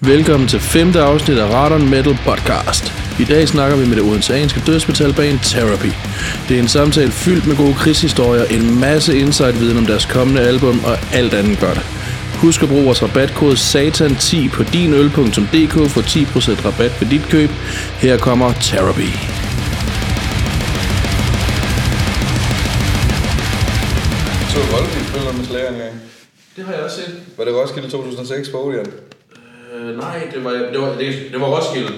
Velkommen til femte afsnit af Radon Metal Podcast. I dag snakker vi med det odenseanske dødsmetalband Therapy. Det er en samtale fyldt med gode krigshistorier, en masse insight-viden om deres kommende album og alt andet godt. Husk at bruge vores rabatkode SATAN10 på dinøl.dk for 10% rabat ved dit køb. Her kommer Therapy. Så Volbeat spiller med Slayer engang. Det har jeg også set. Var det Roskilde 2006 på Odeon? Øh, nej, det var, det var, det, det var Roskilde.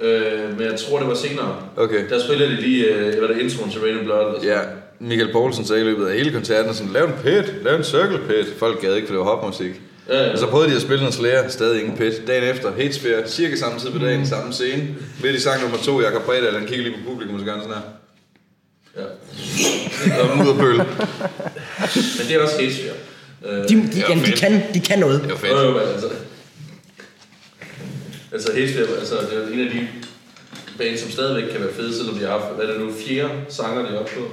Øh, men jeg tror, det var senere. Okay. Der spillede de lige, øh, hvad der introen til Rain and Blood. Sådan. Ja, Michael Poulsen sagde i løbet af hele koncerten sådan, lav en pit, lav en circle pit. Folk gad ikke, for det var hopmusik. Ja, ja. Og så prøvede de at spille noget Slayer, stadig ingen pit. Dagen efter, Hatesphere, cirka samme tid på dagen, samme scene. Midt i sang nummer to, Jakob Bredal, han kigger lige på publikum, og så gør han sådan her. ja. Og mudderbøl. Men det er også helt svært. Øh, De, de, jamen, de, kan, de kan noget. Det var jo, jo, fedt. men altså, altså Hatespear, altså det er en af de bands, som stadigvæk kan være fede, selvom de har haft, hvad er det nu, fire sanger, de er oppe på.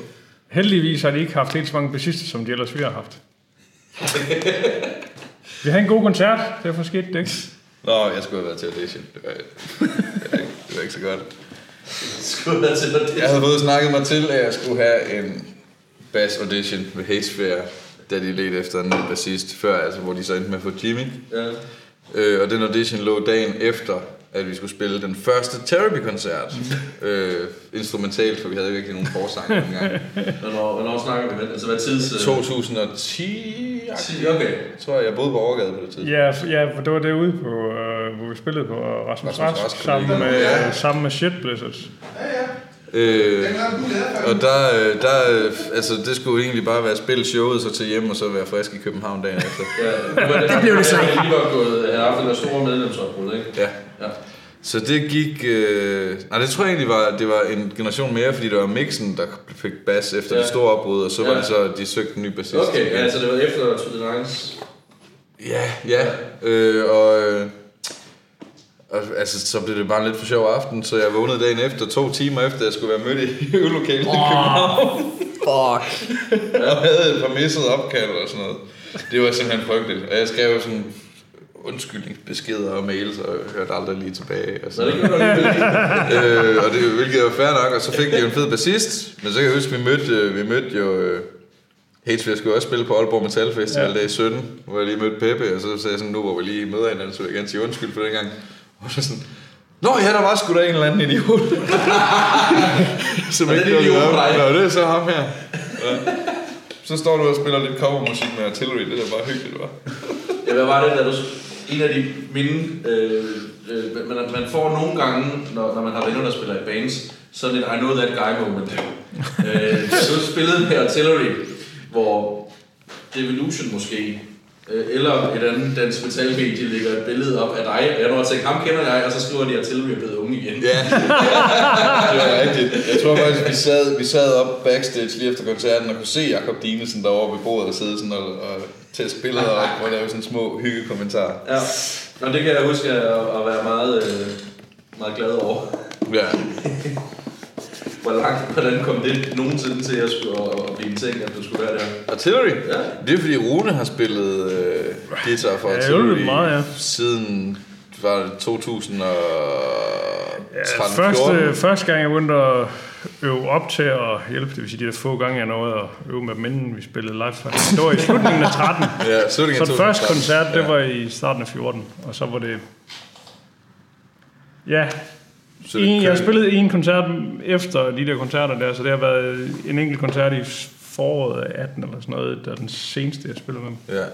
Heldigvis har de ikke haft helt så mange bassister, som de ellers ville have haft. Vi havde en god koncert, derfor skete det ikke. Nå, jeg skulle have været til audition. Det var, det var, ikke, det var ikke så godt. Skulle være til. Jeg havde fået snakket mig til, at jeg skulle have en bass audition ved Hatesphere, da de ledte efter en ny bassist før, altså hvor de så endte med at få Jimmy. Ja. Øh, og den audition lå dagen efter, at vi skulle spille den første Therapy-koncert. øh, instrumentalt, for vi havde jo ikke rigtig nogen forsang engang. Hvornår, hvornår snakker vi med? Altså hvad tids... øh, 2010, ti- Okay. tror jeg, jeg boede på Overgade på det tidspunkt. Ja, f- ja for det var derude, på, øh, hvor vi spillede på Rasmus Rasmus Rask, Rask sammen med, Ja. sammen med Shit Blizzards. Øh, og der, øh, der, øh, altså det skulle egentlig bare være at spille showet, så til hjem og så være frisk i København dagen efter. Ja, det, var det, Det blev det så Jeg ikke. lige var gået, haft det store medlemsopbrud, ikke? Ja. Ja. Så det gik... Øh, nej, det tror jeg egentlig var, det var en generation mere, fordi det var Mixen, der fik bas efter Ja. det store opbrud, og så var Ja. det så, at de søgte en ny bassist. Okay, ja, altså det var efter To The Nines. Ja, ja. Øh, og, øh, og altså, så blev det bare en lidt for sjov aften, så jeg vågnede dagen efter, to timer efter, jeg skulle være mødt i øvelokalet i København, Fuck. og havde et par missede opkald og sådan noget. Det var simpelthen frygteligt. Og jeg skrev sådan undskyldningsbeskeder og mails, og jeg hørte aldrig lige tilbage. Og Så sådan det alligevel ikke. øh, og det, hvilket var fair nok, og så fik de jo en fed bassist. Men så kan jeg huske, vi mødte, øh, vi mødte jo... Øh, Hatespear skulle også spille på Aalborg Metal Festival ja. Dag 17, hvor jeg lige mødte Peppe, og så sagde jeg sådan, nu hvor vi lige møder hinanden, så vil jeg gerne sige undskyld for den gang. Og så sådan, Nå ja, der var sgu da en eller anden idiot. Som ikke idiot op. dig. Nå, det er så ham her. Ja. Så står du og spiller lidt covermusik med Artillery, det er bare hyggeligt, var. Ja, hvad var det, da du... En af de minde... Øh, øh, man, man får nogle gange, når, når man har venner, der spiller i bands, sådan et I know that guy moment. øh, så spillede med Artillery, hvor Devolution måske, eller et andet dansk metalmedie lægger et billede op af dig, og jeg når at tænke, ham kender jeg, og så skriver de, at Artillery er blevet unge igen. Ja, det var rigtigt. Jeg tror faktisk, vi sad, vi sad op backstage lige efter koncerten og kunne se Jakob Dinesen derovre ved bordet og sidde sådan og, og teste billeder op og lave sådan små hyggekommentarer. Ja. Og det kan jeg huske at, at være meget, øh, meget glad over. Ja. Hvor langt, hvordan kom det nogensinde til at, skulle, at, blive en ting, at du skulle være der? Artillery? Ja. Det er fordi Rune har spillet øh, guitar for Ja, Artillery meget, ja. siden var det 2013 Ja, 14. første, første gang, jeg begyndte at øve op til at hjælpe, det vil sige de der få gange, jeg nåede at øve med dem, inden vi spillede live. Det var i slutningen af 13. Ja, slutningen Så den første 2013. koncert, det Ja. var i starten af 14, og så var det... Ja, Så en, jeg kører- spillede en koncert efter de der koncerter der, så det har været en enkelt koncert i foråret af 18 eller sådan noget, der er den seneste, jeg spillede med dem. Ja.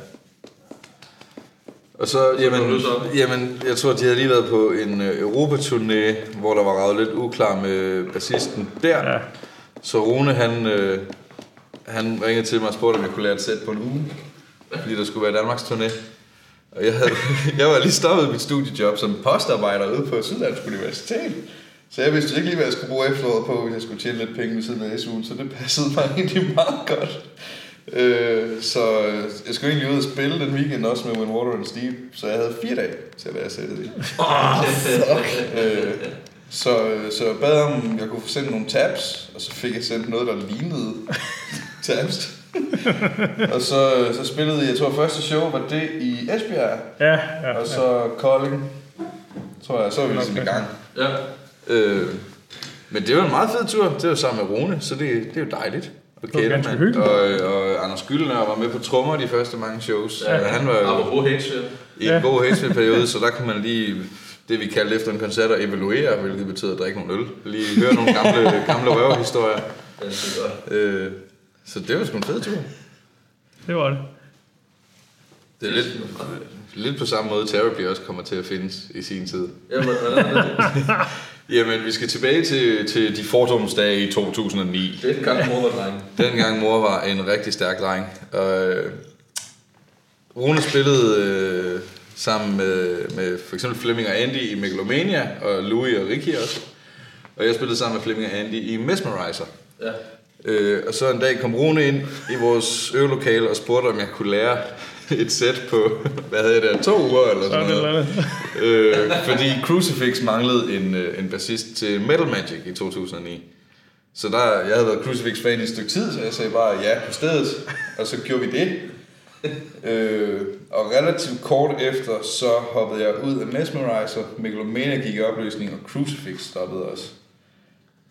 Og så, jamen, jamen, jeg tror, de havde lige været på en øh, Europaturné, hvor der var ravet lidt uklar med bassisten der. Ja. Så Rune, han, øh, han ringede til mig og spurgte, om jeg kunne lære et sæt på en uge. Fordi der skulle være Danmarks turné. Og jeg, havde, jeg var lige stoppet mit studiejob som postarbejder ude på Syddansk Universitet. Så jeg vidste ikke lige, hvad jeg skulle bruge efteråret på, hvis jeg skulle tjene lidt penge ved siden af SU'en. Så det passede mig egentlig meget godt. Øh, så øh, jeg skulle egentlig ud og spille den weekend også med When Water and Steve. Så jeg havde fire dage til at være sættet i. Øh, så, så jeg bad om, jeg kunne få sendt nogle tabs, og så fik jeg sendt noget, der lignede tabs. og så, så spillede jeg, jeg tror første show var det i Esbjerg, Ja, ja. og så Kolding, tror jeg, så var vi ligesom i gang. Ja. Øh, men det var en meget fed tur, det var sammen med Rune, så det, det er jo dejligt. Og var Kjeld, ganske mand. hyggeligt. og, og Anders Gyldner var med på trommer de første mange shows. ja. Ja, han var jo Apropos i en Ja. god Hatesville-periode, så der kunne man lige, det vi kaldte efter en koncert, at evaluere, hvilket betyder at drikke nogle øl. Lige høre nogle gamle, gamle røverhistorier. Ja, det er godt. Øh, så det var sgu en fed tur. Det var det. Det er lidt, lidt på samme måde, Therapy også kommer til at findes i sin tid. Jamen, vi skal tilbage til, til de fordomsdage i 2009. Det er en gang mor var dreng. Dengang mor var en rigtig stærk dreng. Og, øh, Rune spillede øh, sammen med, med for eksempel Flemming og Andy i Megalomania, og Louis og Ricky også. Og jeg spillede sammen med Flemming og Andy i Mesmerizer. Ja. Øh, og så en dag kom Rune ind i vores øvelokale og spurgte, om jeg kunne lære et sæt på, hvad havde jeg der, to uger eller sådan Sådan et noget. øh, fordi Crucifix manglede en, øh, en bassist til Metal Magic i 2009. Så der, jeg havde været Crucifix-fan i et stykke tid, så jeg sagde bare ja på stedet, og så gjorde vi det. øh, og relativt kort efter, så hoppede jeg ud af Mesmerizer, Megalomania gik i opløsning, og Crucifix stoppede også.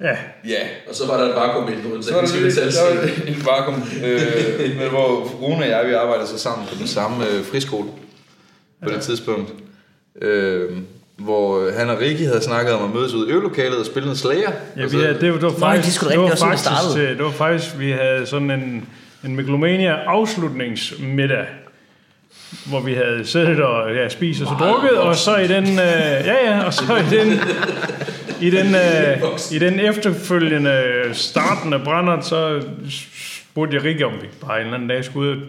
Ja, Ja, Og så var der et vakuum i den så var der tekniske lidt, metal der var en vakuum, øh, men hvor Rune og jeg, vi arbejdede så sammen på den samme øh, friskole på det tidspunkt. Øh, hvor han og Ricky havde snakket om at mødes ud i øvelokalet og spille noget Slayer. ja vi havde, det, var- det var Nå, faktisk, det skulle det var også sådan, det faktisk, øh, det var faktisk, vi havde sådan en, en Megalomania afslutningsmiddag, hvor vi havde siddet og ja, spist og så drukket, og så i den, øh, ja ja, og så i den, i den, øh, i den efterfølgende starten af brændert, så spurgte jeg Rikke, om vi bare en eller anden dag skulle ud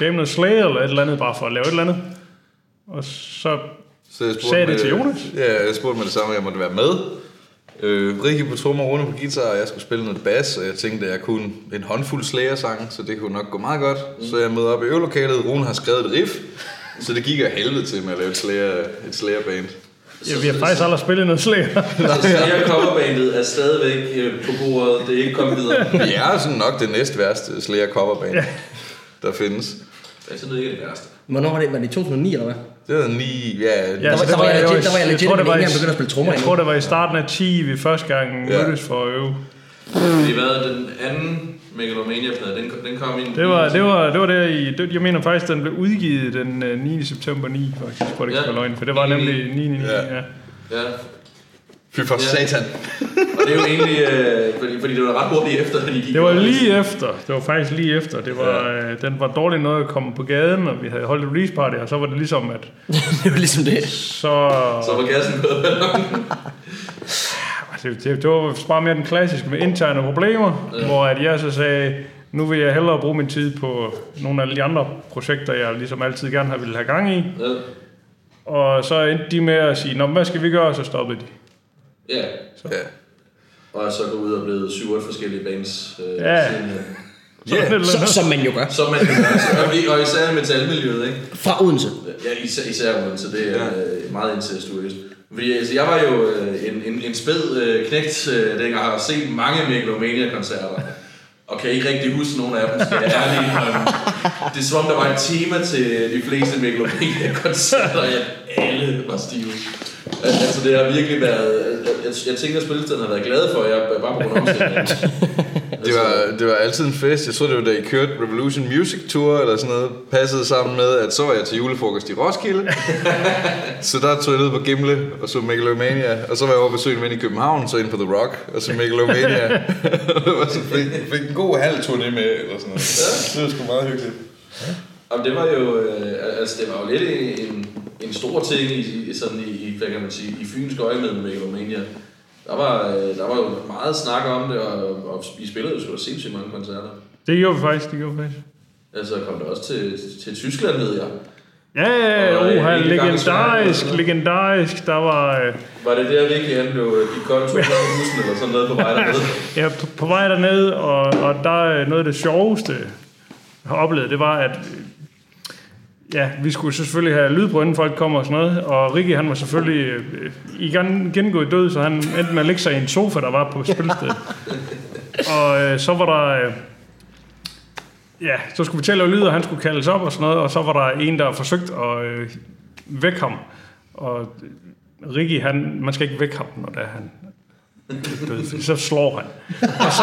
jamme noget Slayer eller et eller andet, bare for at lave et eller andet. Og så Så jeg Sagde det med- til Jonas? Ja, jeg spurgte med det samme, jeg måtte være med. Øh, Rikke på trommer, Rune på guitar, og jeg skulle spille noget bas, og jeg tænkte, at jeg kunne en håndfuld Slayer-sange, så det kunne nok gå meget godt. Mm. Så jeg mødte op i øvelokalet, Rune har skrevet et riff, så det gik af helvede til med at lave et Slayer, et Slayer-band. Ja, vi har faktisk aldrig spillet noget Slayer. Så Slayer coverbandet er stadigvæk øh, på bordet. Det er ikke kommet videre. Vi er sådan nok det næst værste Slayer coverband, ja. der findes. Det er sådan noget ikke det værste. Hvornår var det? Var det i 2009, eller hvad? Det var ni, ja, Ja, Der var- der var jeg det legit- der var jeg legit, tror, det var i- engang begyndt at spille trommer Jeg tror, det var i starten af 10, vi første gang Ja. mødtes for at øve. Fordi hvad, den anden Megalomania-plade, den, den kom ind... Det var, det var, det var der i... Det, jeg mener faktisk, den blev udgivet den øh, 9. september 9, faktisk, for det ikke Ja. løgn, for det var nemlig 9. 9, 9 Ja. ja. Ja, Fy for Ja. satan. og det er jo egentlig... Øh, fordi, fordi det var ret hurtigt efter, at de gik Det var lige efter. Det var faktisk lige efter. Det var, øh, den var dårlig noget at komme på gaden, og vi havde holdt et release party, og så var det ligesom, at det var ligesom det. så... Så var gassen gået Det, det, det var bare mere den klassiske med interne problemer, ja. hvor at jeg så sagde, nu vil jeg hellere bruge min tid på nogle af de andre projekter, jeg ligesom altid gerne har ville have gang i. Ja, Og så endte de med at sige, Nå, hvad skal vi gøre? Og så stoppede de. ja. Ja. Og er så gået ud og blevet syv otte forskellige bands. Øh, Ja. siden, øh, Ja, Så, som man jo gør. Som man kan gøre. Og vi- Og især i metalmiljøet, ikke? Fra Odense. Ja, især, især Odense, det er øh, meget incestuøst. Fordi altså, jeg var jo øh, en, en, en spæd øh, knægt, øh, dengang jeg har set mange Megalomania-koncerter. Og kan ikke rigtig huske nogen af dem, skal jeg ærligt. Det er som om, der var et tema til de fleste Megalomania-koncerter, at alle var stive. Al- Altså, det har virkelig været... Jeg, jeg, jeg tænker, at spillestedet har været glad for, at jeg bare på grund af. Det var, det var altid en fest. Jeg tror, det var da I kørte Revolution Music Tour eller sådan noget. Passede sammen med, at så var jeg til julefrokost i Roskilde. så der tog jeg ned på Gimle og så Megalomania. Og så var jeg over besøg en ven i København, så ind på The Rock og så Megalomania. det var så fik, fik en god halv turné med eller sådan noget. Det var sgu meget hyggeligt. Jamen, det var jo, øh, altså det var jo lidt en, en stor ting i, sådan i, hvad kan man sige, i fynsk øje med Megalomania. Der var, øh, der var jo meget snak om det, og, og I spillede jo sgu sindssygt mange koncerter. Det gjorde vi faktisk, det gjorde vi faktisk. Altså kom det også til, til Tyskland, ved jeg. Ja, ja, ja, øh, oha, legendarisk, legendarisk. Der var, øh, Var det der virkelig, han blev øh, gik godt to bussen eller sådan noget på vej dernede? ja, på, på vej derned, og, og der er noget af det sjoveste, jeg har oplevet, det var, at øh, ja, vi skulle selvfølgelig have lyd på, inden folk kommer og sådan noget, og Rikke, han var selvfølgelig øh, igen, gengået død, så han endte med at lægge sig i en sofa, der var på spilstedet. og øh, så var der... Øh, ja, så skulle vi til at lave lyd, og han skulle kaldes op og sådan noget, og så var der en, der forsøgte at øh, vække ham. Og Ricky, han, man skal ikke vække ham, når det er han er død, så slår han. Og så,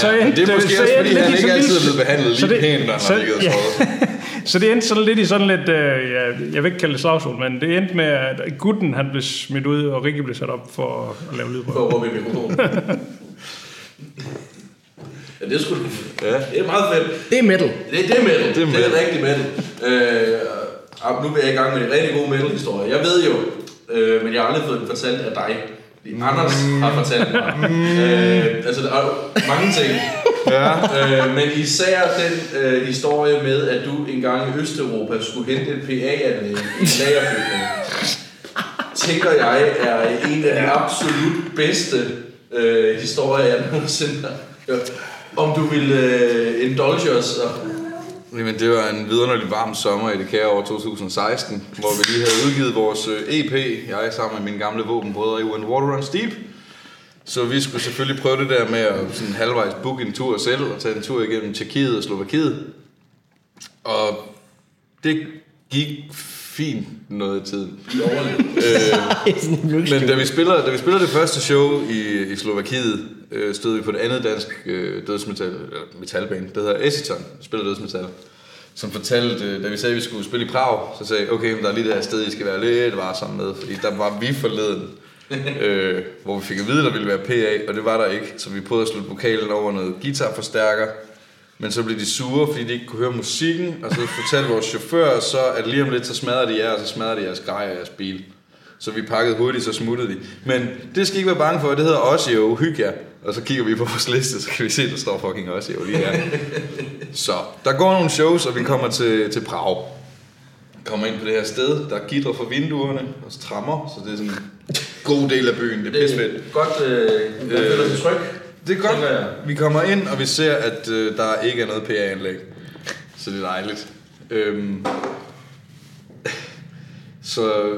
så endte, Det er måske så også, fordi lidt han ikke altid er blevet behandlet så lige det- pænt, når han så- har ligget og ja. Så det endte sådan lidt i sådan lidt, øh, ja, jeg vil ikke kalde det slagsmål, men det endte med, at gutten han blev smidt ud, og Ricky blev sat op for at lave lyd på. For at råbe i mikrofonen. Ja, det er sgu... Ja. Det er meget fedt. Det er metal. Det, det er metal. Det er er, metal. det er rigtig metal. Øh, og nu vil jeg i gang med en rigtig god metal-historie. Jeg ved jo, øh, men jeg har aldrig fået den fortalt af dig. Anders har fortalt mig. Øh, altså, der er mange ting. Ja. Øh, men især den øh, historie med, at du engang i Østeuropa skulle hente et PA-anlæg i en lagerbygning, tænker jeg er en af de absolut bedste øh, historier, jeg nogensinde har hørt. Om du vil øh, indulge os og Jamen, det var en vidunderlig varm sommer i det kære år 2016, hvor vi lige havde udgivet vores øh, EP, jeg sammen med mine gamle våbenbrødre i When Water Runs Deep. Så vi skulle selvfølgelig prøve det der med at sådan halvvejs booke en tur selv og tage en tur igennem Tjekkiet og Slovakiet. Og det gik fint noget tiden. Øh, men da vi, spiller, da vi spiller det første show i, i Slovakiet, øh, stod vi på et andet dansk øh, dødsmetal, eller metalband, der hedder Esiton, spiller dødsmetal, som fortalte, øh, da vi sagde, at vi skulle spille i Prag, så sagde jeg, okay, men der er lige det her sted, I skal være lidt varsomme med, fordi der var vi forleden, øh, hvor vi fik at vide, at der ville være PA, og det var der ikke, så vi prøvede at slutte vokalen over noget guitarforstærker, men så blev de sure, fordi de ikke kunne høre musikken, og så fortalte vores chauffør så, at lige om lidt, så smadrer de jer, og så smadrer de jeres grej og jeres bil. Så vi pakkede hurtigt, så smuttede de. Men det skal I ikke være bange for, det hedder Ossio, hyg jer. Og så kigger vi på vores liste, så kan vi se, at der står fucking Ossio lige her. så der går nogle shows, og vi kommer til, til Prag. Kommer ind på det her sted, der er gitter for vinduerne, og så trammer, så det er sådan en god del af byen. Det er pissefedt. det godt, øh, man føler sig tryg. Det er godt. Vi kommer ind, og vi ser, at øh, der ikke er noget PA-anlæg. Så det er dejligt. Øhm, så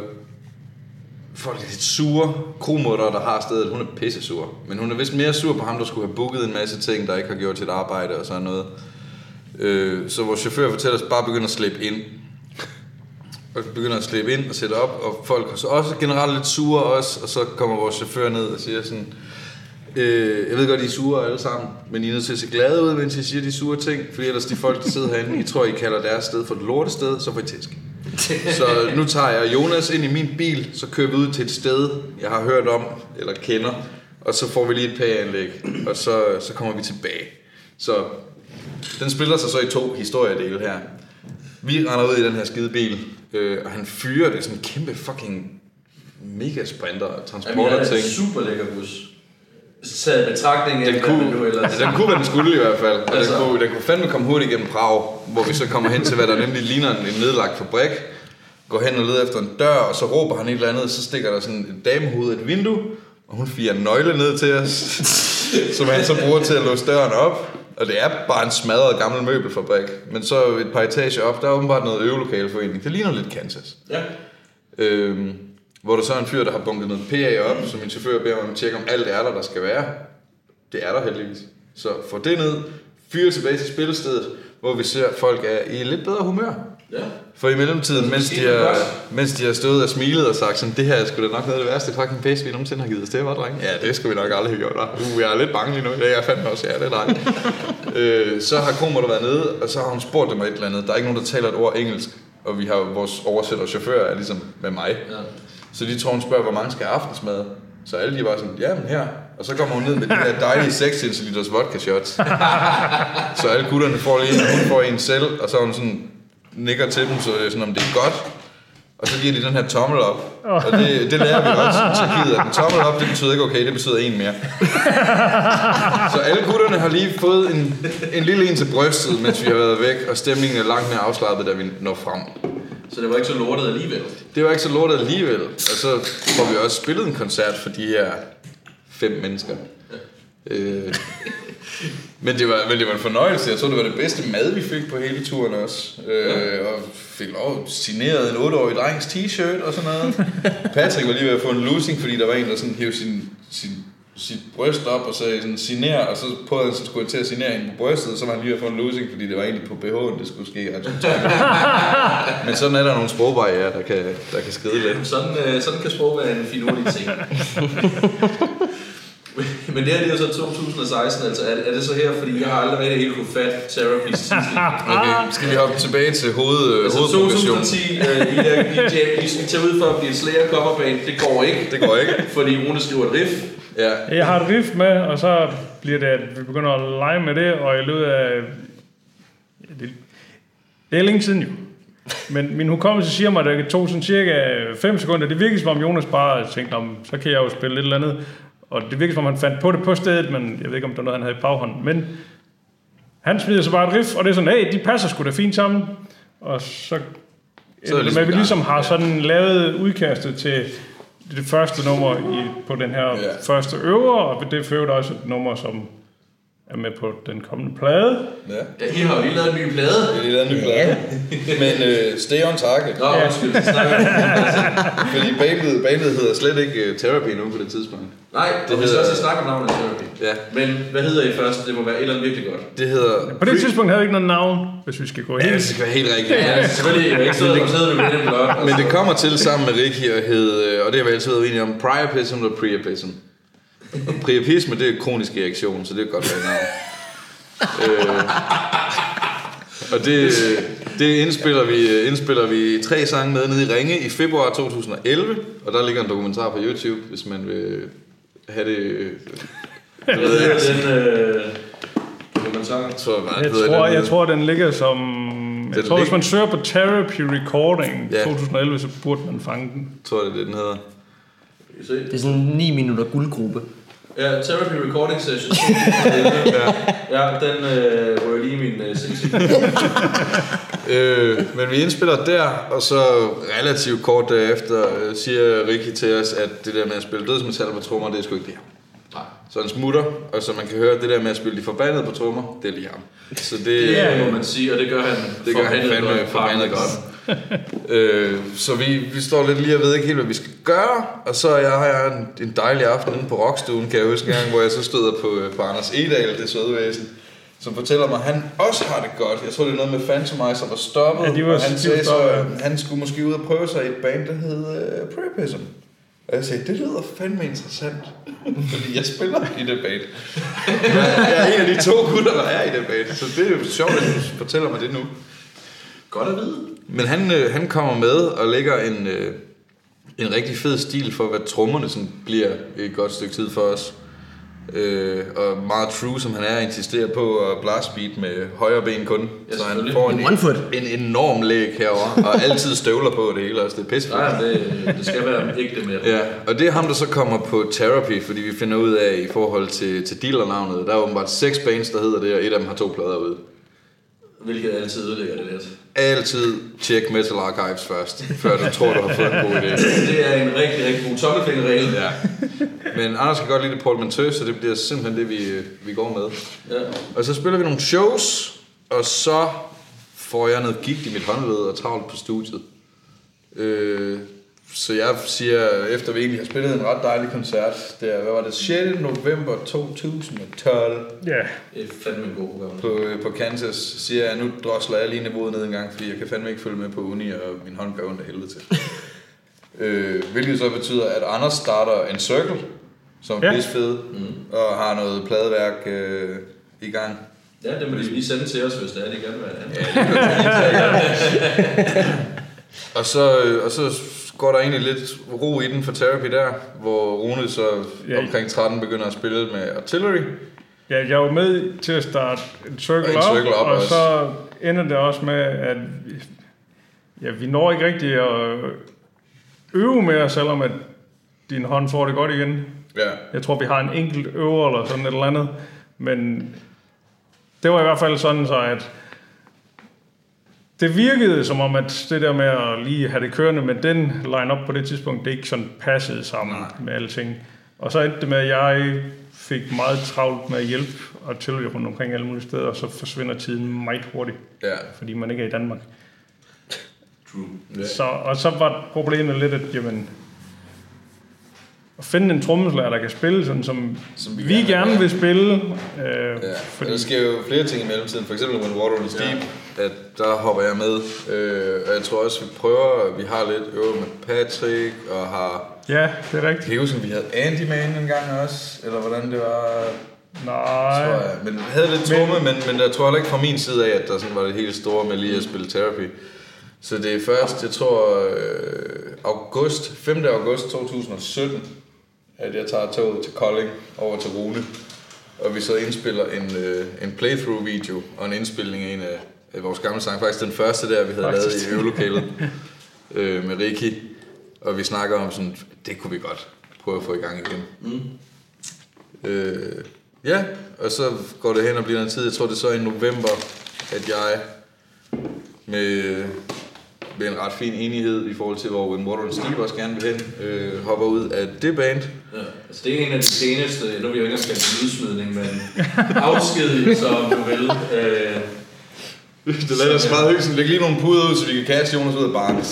folk er lidt sure. Kromutter, der har stedet, hun er pisse sur. Men hun er vist mere sur på ham, der skulle have booket en masse ting, der ikke har gjort sit arbejde og sådan noget. Øh, så vores chauffør fortæller os, bare begynder at slæbe ind. Og begynder at slæbe ind og sætte op, og folk er så også generelt lidt sure også, og så kommer vores chauffør ned og siger sådan, Øh, jeg ved godt, I er sure alle sammen, men I er nødt til at se glade ud, mens I siger de sure ting, fordi ellers de folk, der sidder herinde, I tror, I kalder deres sted for et lortested, så får I tæsk. Så nu tager jeg Jonas ind i min bil, så kører vi ud til et sted, jeg har hørt om, eller kender, og så får vi lige et PA-anlæg, og så, så kommer vi tilbage. Så den spiller sig så i to historiedele her. Vi render ud i den her skide bil, øh, og han fyrer det er sådan en kæmpe fucking mega sprinter Jamen, jeg transporter er ting. en super lækker bus. Taget i betragtning Den kunne, nu ellers... altså, den kunne, hvad den skulle i hvert fald. Og den, Altså. kunne, den kunne fandme komme hurtigt igennem Prag, hvor vi så kommer hen til, hvad der nemlig ligner en, en nedlagt fabrik. Går hen og leder efter en dør, og så råber han et eller andet, så stikker der sådan et damehoved et vindue, og hun firer en nøgle ned til os, som han så bruger til at låse døren op. Og det er bare en smadret gammel møbelfabrik. Men så et par etager op, der er åbenbart noget øvelokalforening. Det ligner lidt Kansas. Ja. Øhm, hvor der så er en fyr, der har bunket noget PA op, så min chauffør beder mig om at tjekke, om alt er der, der skal være. Det er der heldigvis. Så få det ned, fyre tilbage til spillestedet, hvor vi ser, at folk er i lidt bedre humør. Ja. For i mellemtiden, mens de, har, mens de har stået og smilet og sagt sådan, det her er sgu da nok noget af det værste fucking pæs, vi nogensinde har givet os til, var drenge? Ja, det skulle vi nok aldrig have gjort. Uh, jeg er lidt bange lige nu. Det er jeg fandme også, ja, det er dejligt. øh, så har Kromer der været nede, og så har hun spurgt dem et eller andet. Der er ikke nogen, der taler et ord engelsk, og vi har vores oversætter chauffør er ligesom med mig. Ja. Så de tror, hun spørger, hvor mange skal have aftensmad? Så alle de var sådan, ja, men her. Og så kommer hun ned med de der dejlige 6 liters vodka shots. så alle gutterne får lige en, og hun får en selv, og så hun sådan, nikker til dem, så det er sådan, om det er godt. Og så giver de den her tommel op. Og det, det lærer vi også i Tjekkiet, at en tommel op, det betyder ikke okay, det betyder en mere. Så alle gutterne har lige fået en, en lille en til brystet, mens vi har været væk, og stemningen er langt mere afslappet, da vi når frem. Så det var ikke så lortet alligevel. Det var ikke så lortet alligevel. Og så får vi også spillet en koncert for de her fem mennesker. Øh, men, det var, men det var en fornøjelse. Jeg tror, det var det bedste mad, vi fik på hele turen også. Øh, og fik lov signeret en 8-årig drengs t-shirt og sådan noget. Patrick var lige ved at få en losing, fordi der var en, der sådan hævde sin, sin sit bryst op og sagde sådan, signer, og så på så skulle jeg til at signere hende på brystet, og så var han lige ved at få en losing, fordi det var egentlig på BH'en, det skulle ske. Altså, Men sådan er der nogle sprogbarriere, der kan, der kan skride lidt. Sådan, øh, sådan kan sprog være en finurlig ting. Men det her det er så 2016, altså er, er det så her, fordi jeg har aldrig rigtig helt kunne fat Therapy's titel. Okay, skal vi hoppe tilbage til hoved, Altså hovedprogression? 2010, øh, I, er, I, I, I skal tage ud for at blive Slayer coverband, det går ikke. Det går ikke. Fordi Rune skriver et riff. Ja, Jeg har et riff med, og så bliver det, at vi begynder at lege med det, og i løbet af... Ja, det, det er længe siden jo. Men min hukommelse siger mig, at det tog sådan cirka 5 sekunder. Det virkede som om Jonas bare tænkte, om så kan jeg jo spille lidt eller andet. Og det virkede som om han fandt på det på stedet, men jeg ved ikke, om det var noget, han havde i baghånden. Men han smider så bare et riff, og det er sådan, hey, de passer sgu da fint sammen. Og så, Så er det med, vi ligesom ligesom har sådan lavet udkastet til det første nummer i, på den her Ja. ja. første øver, og det fører også et nummer, som er med på den kommende plade. ja. Ja, I har jo lige lavet en ny plade. Det er lidt andet plade. Men øh, stay on target. Nå, undskyld, det snakker. Fordi bandet, bandet hedder slet ikke uh, Therapy nu på det tidspunkt. Nej, det Det vi skal hedder- også snakke om navnet Therapy. Ja. Men hvad hedder I først? Det må være et eller andet virkelig godt. Det hedder... På det tidspunkt havde vi ikke noget navn, hvis vi skal gå Ja, helt. det skal være helt rigtigt. Ja, selvfølgelig. Jeg ikke siddet og siddet med den blog. Men det kommer til sammen med Ricky og hed, øh, og det har vi altid været enige om, priapism og priapism. Og priapisme, det er kronisk reaktion, så det er godt være navn. øh, og det, det indspiller, vi, indspiller vi tre sange med nede i Ringe i februar 2011, og der ligger en dokumentar på YouTube, hvis man vil have det... Hvad hedder den øh, dokumentar? Jeg tror, Jeg tror, jeg tror, den ligger som... Jeg Den tror, hvis man søger på Therapy Recording Ja. 2011, så burde man fange den. tror, det er det, den hedder. Kan I se? Det er sådan en 9 minutter guldgruppe. Ja, Therapy Recording Session. ja. ja, den øh, rører lige min øh, sindssyge. Øh, men vi indspiller der, og så relativt kort derefter øh, siger Ricky til os, at det der med at spille dødsmetal på trommer, det er sgu ikke det her. Nej. Så han smutter, og så man kan høre, det der med at spille de forbandede på trommer, det er lige ham. Så det, Det er, må man sige, og det gør han det gør han fandme godt. forbandet godt. Øh, så vi, vi står lidt lige og ved ikke helt, hvad vi skal gøre. Og så jeg har jeg en, en dejlig aften inde på Rockstuen, kan jeg huske en gang, hvor jeg så støder på, øh, på Anders Edal, det søde væsen, som fortæller mig, at han også har det godt. Jeg tror, det er noget med Phantomizer var stoppet. Ja, de var- og han de sagde så, at han skulle måske ud og prøve sig i et band, der hed uh, Priapism. Og jeg sagde, det lyder fandme interessant, fordi jeg spiller i det band. jeg er en af de to gutter, der er i det band, så det er jo sjovt, at du fortæller mig det nu. Godt at vide. Men han, øh, han kommer med og lægger en, øh, en rigtig fed stil for, hvad trommerne sådan bliver et godt stykke tid for os. Øh, og meget true, som han er, insisterer på at blast beat med højre ben kun. Ja, så han får en, One foot. en enorm læg herover og altid støvler på det hele også. Det er pisse. Nej, det, det skal være ægte med det. Ja, og det er ham, der så kommer på Therapy, fordi vi finder ud af i forhold til, til dealernavnet. Der er åbenbart seks bands, der hedder det, og et af dem har to plader ude. Hvilket altid ødelægger det lidt. Altid tjek Metal Archives først, før du tror, du har fået en god idé. Det er en rigtig, rigtig god tommelfingerregel. Ja. Men Anders kan godt lide det portmanteau, så det bliver simpelthen det, vi, vi går med. Ja. Og så spiller vi nogle shows, og så får jeg noget gigt i mit håndled og travlt på studiet. Øh, så jeg siger, efter vi egentlig har spillet en ret dejlig koncert, der, hvad var det, 6. november 2012 Ja, Det er fandme en god program. på, øh, på Kansas, siger jeg, nu drosler jeg lige niveauet ned en gang, fordi jeg kan fandme ikke følge med på uni, og min hånd gør ondt af helvede til. øh, hvilket så betyder, at Anders starter en circle, som er Ja. ja. fed, mm. og har noget pladeværk øh, i gang. Ja, det må de lige sende til os, hvis det er, de gerne vil have det. Og så, øh, og så går der egentlig lidt ro i den for therapy der, hvor Rune så Ja. omkring 13 begynder at spille med artillery. ja jeg var med til at starte en circle, En op, circle op og også. så ender det også med, at vi, ja, vi når ikke rigtig at øve mere, selvom at din hånd får det godt igen. Ja. Jeg tror, vi har en enkelt øver eller sådan et eller andet. Men det var i hvert fald sådan så, at det virkede som om, at det der med at lige have det kørende med den line-up på det tidspunkt, det ikke sådan passede sammen Nej. med alting. Og så endte det med, at jeg fik meget travlt med at hjælpe og tilhøre rundt omkring alle mulige steder, og så forsvinder tiden meget hurtigt, Ja. fordi man ikke er i Danmark. True. Ja. Så, og så var problemet lidt, at jamen, at finde en trommeslager, der kan spille sådan, som, Som vi vi, gerne gerne vil spille. Øh, Ja, fordi, der sker jo flere ting i mellemtiden. For eksempel When Water is Deep, at der hopper jeg med. Øh, og jeg tror også, vi prøver, vi har lidt øvet med Patrick, og har... ja, det er rigtigt. Om vi havde Andy Man en gang også? Eller hvordan det var? Nej, Tror jeg. Men vi havde lidt tromme, men, men jeg tror heller ikke fra min side af, at der sådan var det helt store med lige at spille terapi. Så det er først, jeg tror, øh, august, 5. august 2017, at jeg tager toget til Kolding over til Rune. Og vi så indspiller en, øh, en playthrough-video og en indspilning af en af vores gamle sange. Faktisk den første der, vi havde Faktisk. lavet i øvelokalet øh, med Ricky. Og vi snakker om sådan, det kunne vi godt prøve at få i gang igen. Mm. Øh, ja, og så går det hen og bliver en tid. Jeg tror, det er så i november, at jeg med, med en ret fin enighed i forhold til, hvor and Steve også gerne vil hen, øh, hopper ud af det band. Ja, altså det er en af de seneste, nu vil jeg ikke engang kalde det men afskedigelse, om du vil. Øh, Det lader os meget hyggeligt. Læg lige nogle puder ud, så vi kan kaste Jonas ud af barnet.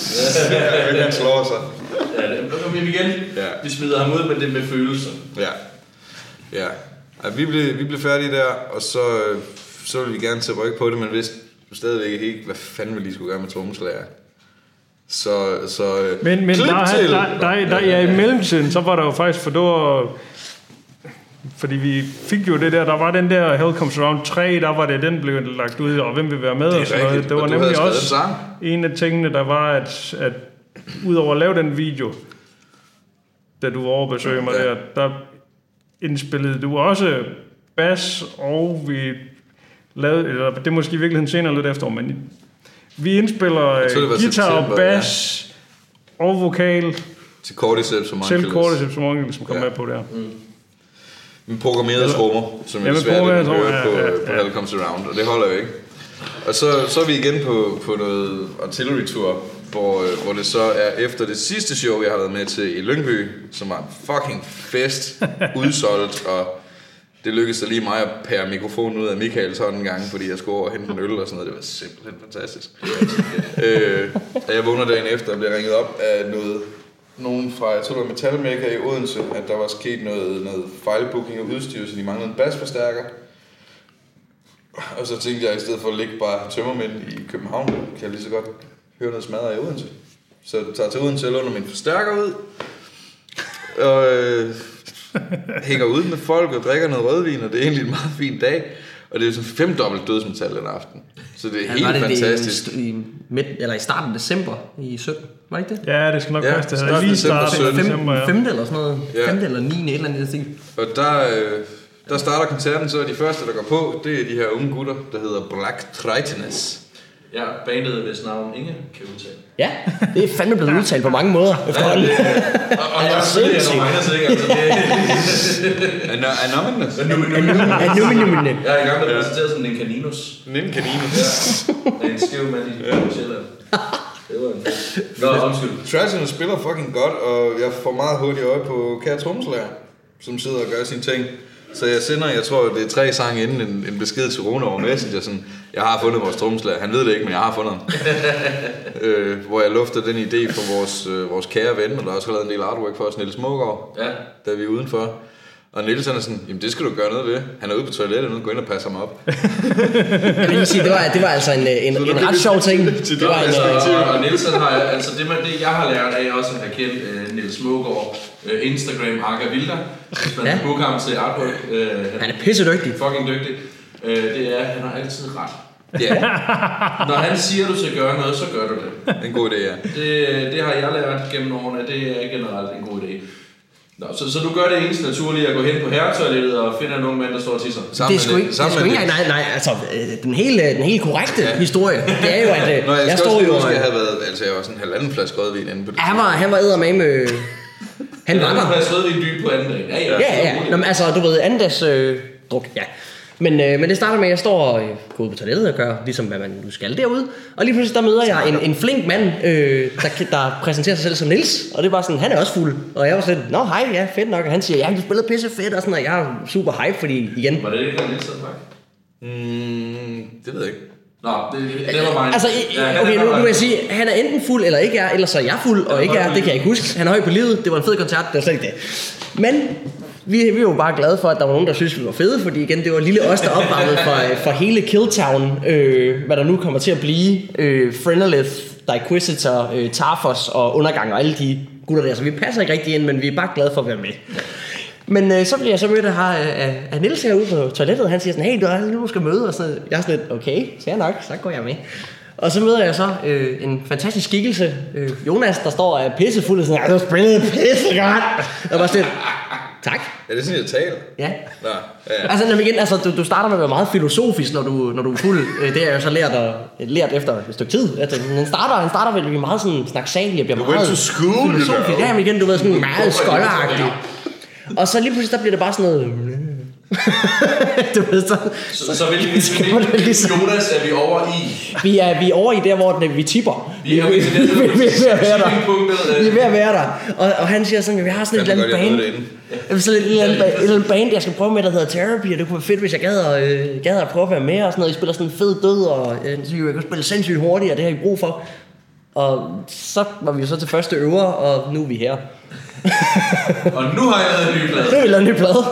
Ja, han slår sig. ja, det- men igen, Ja. vi smider ham ud, men det er med følelser. Ja. Ja. ja vi, blev, vi blev færdige der, og så, øh, så ville vi gerne til rykke på det, men vidste stadigvæk ikke helt, hvad fanden vi lige skulle gøre med trommeslager. Så, så øh, Men, men klip der, til. der, der, der, ja, i mellemtiden, så var der jo faktisk, for det var, fordi vi fik jo det der, der var den der Hell Comes Around 3, der var det, den blev lagt ud, og hvem vil være med, Det og sådan noget. Det var og nemlig også en af tingene, der var, at, at udover at lave den video, da du var over mig Ja. der, der indspillede du også bass, og vi lavede, eller det er måske i virkeligheden senere lidt efter, men vi indspiller tror, guitar og september, bass og vokal, Til Cordyceps og selv Mindfulness. Cordyceps, som mange som kom Ja. med på der. Med programmerede trommer, som er svært at programmerede høre trommer, på, ja, ja, på. Hell Comes Around, og det holder jo ikke. Og så, så er vi igen på, på noget artillery tour, hvor, øh, hvor det så er efter det sidste show, jeg har været med til i Lyngby, som var en fucking fest, udsolgt, og det lykkedes så lige mig at pære mikrofonen ud af Michaels hånd en gang, fordi jeg skulle over og hente en øl og sådan noget. Det var simpelthen fantastisk. øh, jeg vågner dagen efter og bliver ringet op af noget, nogen fra, jeg tror det var Metalmaker i Odense, at der var sket noget, noget fejlbooking af udstyr, så de manglede en basforstærker. Og så tænkte jeg, i stedet for at ligge bare tømmermænd i København, kan jeg lige så godt høre noget smadret i Odense. Så jeg tager til Odense og låner min forstærker ud. Og øh, hænger ud med folk og drikker noget rødvin, og det er egentlig en meget fin dag. Og det er sådan femdobbelt dødsmetal den aften. Så det er Ja, helt var det fantastisk. Det, i, midt, eller i starten af december i 17, var det ikke det? Ja, det skal nok Ja, passe. Det lige i 17. december, ja. 5. eller sådan noget. Ja. 5. eller 9. et eller andet. i den stil. Og der, øh, der starter koncerten, så er de første, der går på, det er de her unge gutter, der hedder Black Tritons. Ja, bandet, hvis navn Inge kan udtale. Ja, det er fandme blevet udtalt på mange måder efterhånden. Og, og jeg her nogle gange, så ikke, altså det Ano- Anonymous. Ja, nu, nu, nu, nu. Jeg er i gang med at præsentere sådan en kaninus. Ninde kanine. Af en skæv mand i Sjælland. Det var en fest. Nå, undskyld. Triton spiller fucking godt, og jeg får meget hurtigt øje på Kære Tromslager, som sidder og gør sine ting. Så jeg sender, jeg tror, det er tre sange inden en, en besked til Rune over Messenger, sådan, jeg har fundet vores tromslager. Han ved det ikke, men jeg har fundet ham. øh, hvor jeg lufter den idé for vores, øh, vores kære ven, og der har også lavet en del artwork for os, Niels Smågaard, Ja, da vi er udenfor. Og Niels han er sådan, jamen det skal du gøre noget ved. Han er ude på toilettet nu, gå ind og passe ham op. Jeg vil lige sige, det var, det var altså en, en, en ret sjov ting. Det var en, altså, øh, og, og Nielsen har, altså det, man, det jeg har lært af også at have kendt uh, Niels Smågaard, uh, Instagram Arca Vilda, hvis man Ja. booker ham til artwork. Uh, han er pisse dygtig. fucking dygtig. Uh, det er, at han har altid ret. Ja, Når han siger, at du skal gøre noget, så gør du det. det er en god idé, ja. Det, det har jeg lært gennem årene, det er generelt en god idé. Nå, så, så du gør det eneste naturlige at gå hen på herretoilettet og finde ung mand, der står og tisser. Sammen Det er sgu ikke, det er sgu med ikke engang, nej, nej, altså, øh, den hele, den hele korrekte ja. historie, det er jo, at øh, Nå, jeg, jeg står jo... øh, jeg havde været, altså jeg var sådan en halvanden flaske rødvin inde på det. Ja, han var, han var eddermame med... Han var Han der. har rødvin dyb på anden dag. Ja, ja. Ja, ja. Nå, men altså, du ved, andendags øh, druk, ja. Men, øh, men det starter med, at jeg står og øh, går ud på toilettet og gør, ligesom hvad man nu skal derude. Og lige pludselig, der møder jeg en, en flink mand, øh, der, der præsenterer sig selv som Nils Og det var sådan, han er også fuld. Og jeg var sådan, nå hej, ja, fedt nok. Og han siger, ja, du spiller pisse fedt, og sådan, og jeg er super hype, fordi igen, Var det ikke, der Nielsen var? Mm, det ved jeg ikke. Nå, det, det var mig. Altså, ja, okay, nu, nu vil jeg sige, han er enten fuld eller ikke er, eller så er jeg fuld og ikke er, det kan jeg ikke huske. Han er høj på livet, det var en fed koncert, det var slet ikke det. Men vi, vi er bare glade for, at der var nogen, der synes, vi var fede, fordi igen, det var lille os, der opvarmede for, øh, for hele Killtown, øh, hvad der nu kommer til at blive. Øh, Frenelith, Diquisitor, øh, Tarfos og Undergang og alle de gutter der, så vi passer ikke rigtig ind, men vi er bare glade for at være med. Men øh, så bliver jeg så mødt af, øh, af, af Niels herude på toilettet, og han siger sådan, hey, du er nu du skal møde, og så jeg er sådan lidt, okay, så jeg nok, så går jeg med. Og så møder jeg så øh, en fantastisk skikkelse, øh, Jonas, der står og er pissefuld og sådan, "Ej, du har spillet pisse godt. Jeg var sådan tak. Er det sådan, jeg taler? Ja. Nå, ja, ja. Altså, igen, altså, du, du starter med at være meget filosofisk, når du, når du er fuld. Øh, Det har jeg jo så lært, at, lært efter et stykke tid. Altså, han starter, han starter ved at blive meget sådan snaksalig og bliver You went meget to school, filosofisk. Ja, men igen, du ved, sådan meget skolderagtig. Og så lige pludselig, der bliver det bare sådan noget... du ved, så, Så, så vil vi, skal vi, man vi, ligesom- Jonas er vi over i. vi, er, vi er over i der, hvor det, vi tipper. Vi er jo i det vi, vi, vi er ved at være der. Vi er ved at være der. Og, og han siger sådan, at vi har sådan et eller andet band. Jeg vil sådan et, eller andet, ba- et eller andet band, jeg skal prøve med, der hedder Therapy, og det kunne være fedt, hvis jeg gad at, øh, gad at prøve at være med, og sådan noget. I spiller sådan en fed død, og øh, så jeg kan spille sindssygt hurtigt, og det har I brug for. Og så var vi så til første øver, og nu er vi her. Og nu har jeg lavet en ny plade. Nu har vi lavet en ny plade.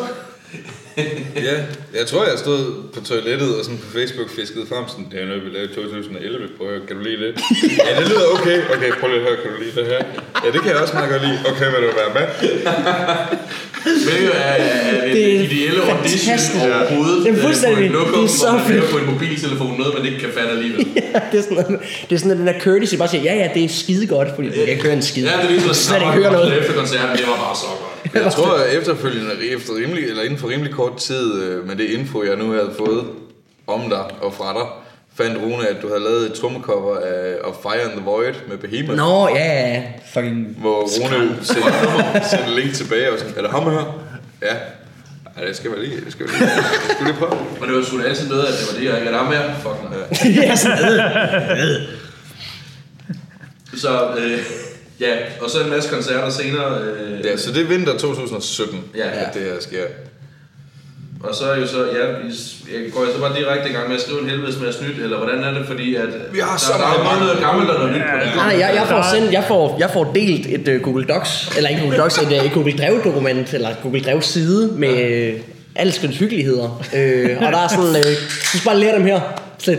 Ja, jeg tror, jeg stod på toilettet og sådan på Facebook fiskede frem sådan, det er noget, vi lavede i 2011, prøv at høre, kan du lide det? Ja, det lyder okay. Okay, prøv lige at høre, kan du lide det her? Ja, det kan jeg også meget godt lide. Okay, vil du være med? Hvilket er, er, er Det det er ideelle audition overhovedet. Det er øh, fuldstændig- På lokum, det er så fedt. på en mobiltelefon noget, man ikke kan fatte alligevel. Ja, det er sådan det er sådan, at den der courtesy bare siger, ja, ja, det er skide godt, fordi du kan ikke høre en skid. Ja, det viser sig, slet ikke høre noget. efter koncerten, det var bare så godt. Jeg tror, at efterfølgende, efter rimelig, eller inden for rimelig kort tid, øh, med det info, jeg nu havde fået om dig og fra dig, fandt Rune, at du havde lavet et trummecover af of Fire in the Void med Behemoth. Nå, ja, ja, fucking... Hvor Rune sendte, sendte link tilbage og sådan, er det ham her? Ja. Ja, det skal være lige, det skal være lige. Det skal vi lige prøve. Og det var sgu da altid noget, at det var det, jeg ikke er der med. Fuck nej. ja, sådan. Så, øh, ja, og så en masse koncerter senere. Øh, Ja, så det er vinter 2017, Ja. at det her sker. Og så er jo så, ja, vi- jeg går jeg så bare direkte i gang med at skrive en helvedes med at snydt, eller hvordan er det, fordi at Vi har der, så der, meget er både noget gammelt og noget nyt på det. Nej, nej, jeg, jeg, får sendt, jeg, får, jeg får delt et uh, Google Docs, eller ikke Google Docs, et, uh, et Google Drive-dokument, eller et Google Drive-side med uh, alskens hyggeligheder. Uh, og der er sådan, uh, du skal bare lære dem her. Så,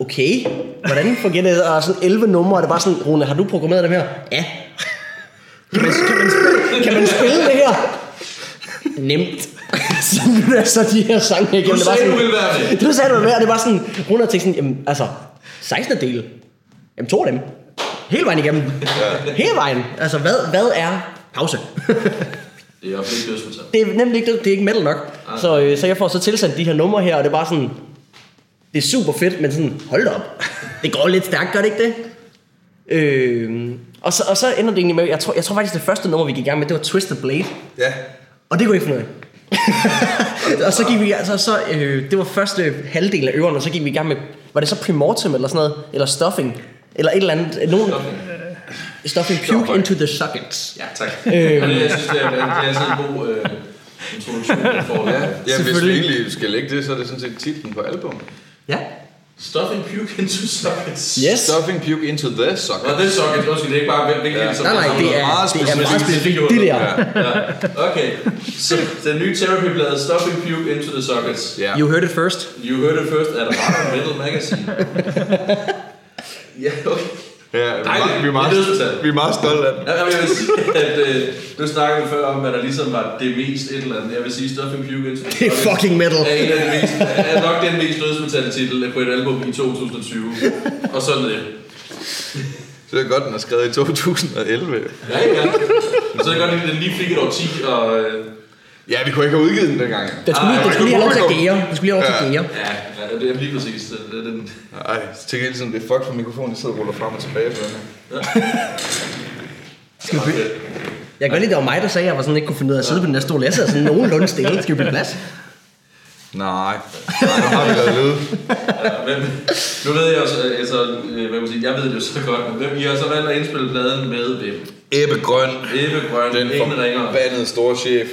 okay, hvordan fungerer det? Og sådan 11 numre, og det er bare sådan, Rune, har du programmeret dem her? Ja. Kan man, kan man, spille, kan man spille det her? Nemt. Så de her sange igennem. Du Det var sagde, sådan, du ville være med. du sagde, du med, og det var sådan, Rune havde tænkt sådan, jamen, altså, 16. del. Jamen, to af dem. Hele vejen igennem. Ja. Hele vejen. Altså, hvad, hvad er pause? Det er ikke dødsmetal. det er nemlig ikke, det er ikke metal nok. Så, øh, så jeg får så tilsendt de her numre her, og det er bare sådan, det er super fedt, men sådan, hold da op. Det går lidt stærkt, gør det ikke det? Øh, og, så, og så ender det egentlig med, jeg tror, jeg tror faktisk, det første nummer, vi gik i gang med, det var Twisted Blade. Ja. Og det kunne jeg ikke finde ud af. og så gik vi, altså, så, øh, det var første halvdel af øverne, og så gik vi i gang med, var det så Primortem eller sådan noget, eller Stuffing, eller et eller andet, øh, nogen, Stuffing Puke into the Sockets. Ja, tak. Men det, jeg synes, det er, det er altid en god øh, introduktion, man får. Ja. Ja, hvis vi Selvfølgelig. egentlig skal lægge det, så er det sådan set titlen på albumet. Ja. Stuffing puke into sockets. Yes. Stuffing puke into the Nå, socket. det er sockets. Undskyld, det er ikke bare hvilket ja. som Nej, nej, det er, meget det er meget specifikt. specifikt, det der. Ja. Okay, så den nye therapy-blade Stuffing puke into the sockets. Ja. You heard it first. You heard it first at Rock Metal Magazine. ja, okay. Ja, vi er, Dejligt. meget, vi, er meget, vi er meget stolte af den. Ja, jeg vil sige, at øh, du snakkede før om, hvad der ligesom var det mest et eller andet. Jeg vil sige, Stuffing Puke into Det er fucking metal. er, en af de mest, er nok den mest dødsmetal titel på et album i 2020. Og sådan det. Så det er godt, den er skrevet i 2011. Ja, ja. Så er det godt, at den lige fik et årti, og øh, Ja, vi kunne ikke have udgivet den dengang. Den skulle lige, den skulle lige have lov til at gære. Den skulle lige have lov til at gære. ja, ja, det er lige præcis. Det, det, den, Nej, så tænker jeg hele tiden, det er fuck for mikrofonen, jeg sidder og ruller frem og tilbage på den her. Skal vi bytte? Jeg kan godt lide, det var mig, der sagde, at jeg var sådan, ikke kunne finde ud af at sidde på den der stol. Jeg sidder sådan nogenlunde stille. Skal vi bytte plads? Nej, Nej nu har vi lavet lyd. ja, hvem, nu ved jeg også, øh, altså, øh, hvad man sige, jeg ved det jo så godt, men hvem I har så valgt at indspille pladen med hvem? Ebbe Grøn, Eve Grøn, den ingen ringer. forbandede store chef.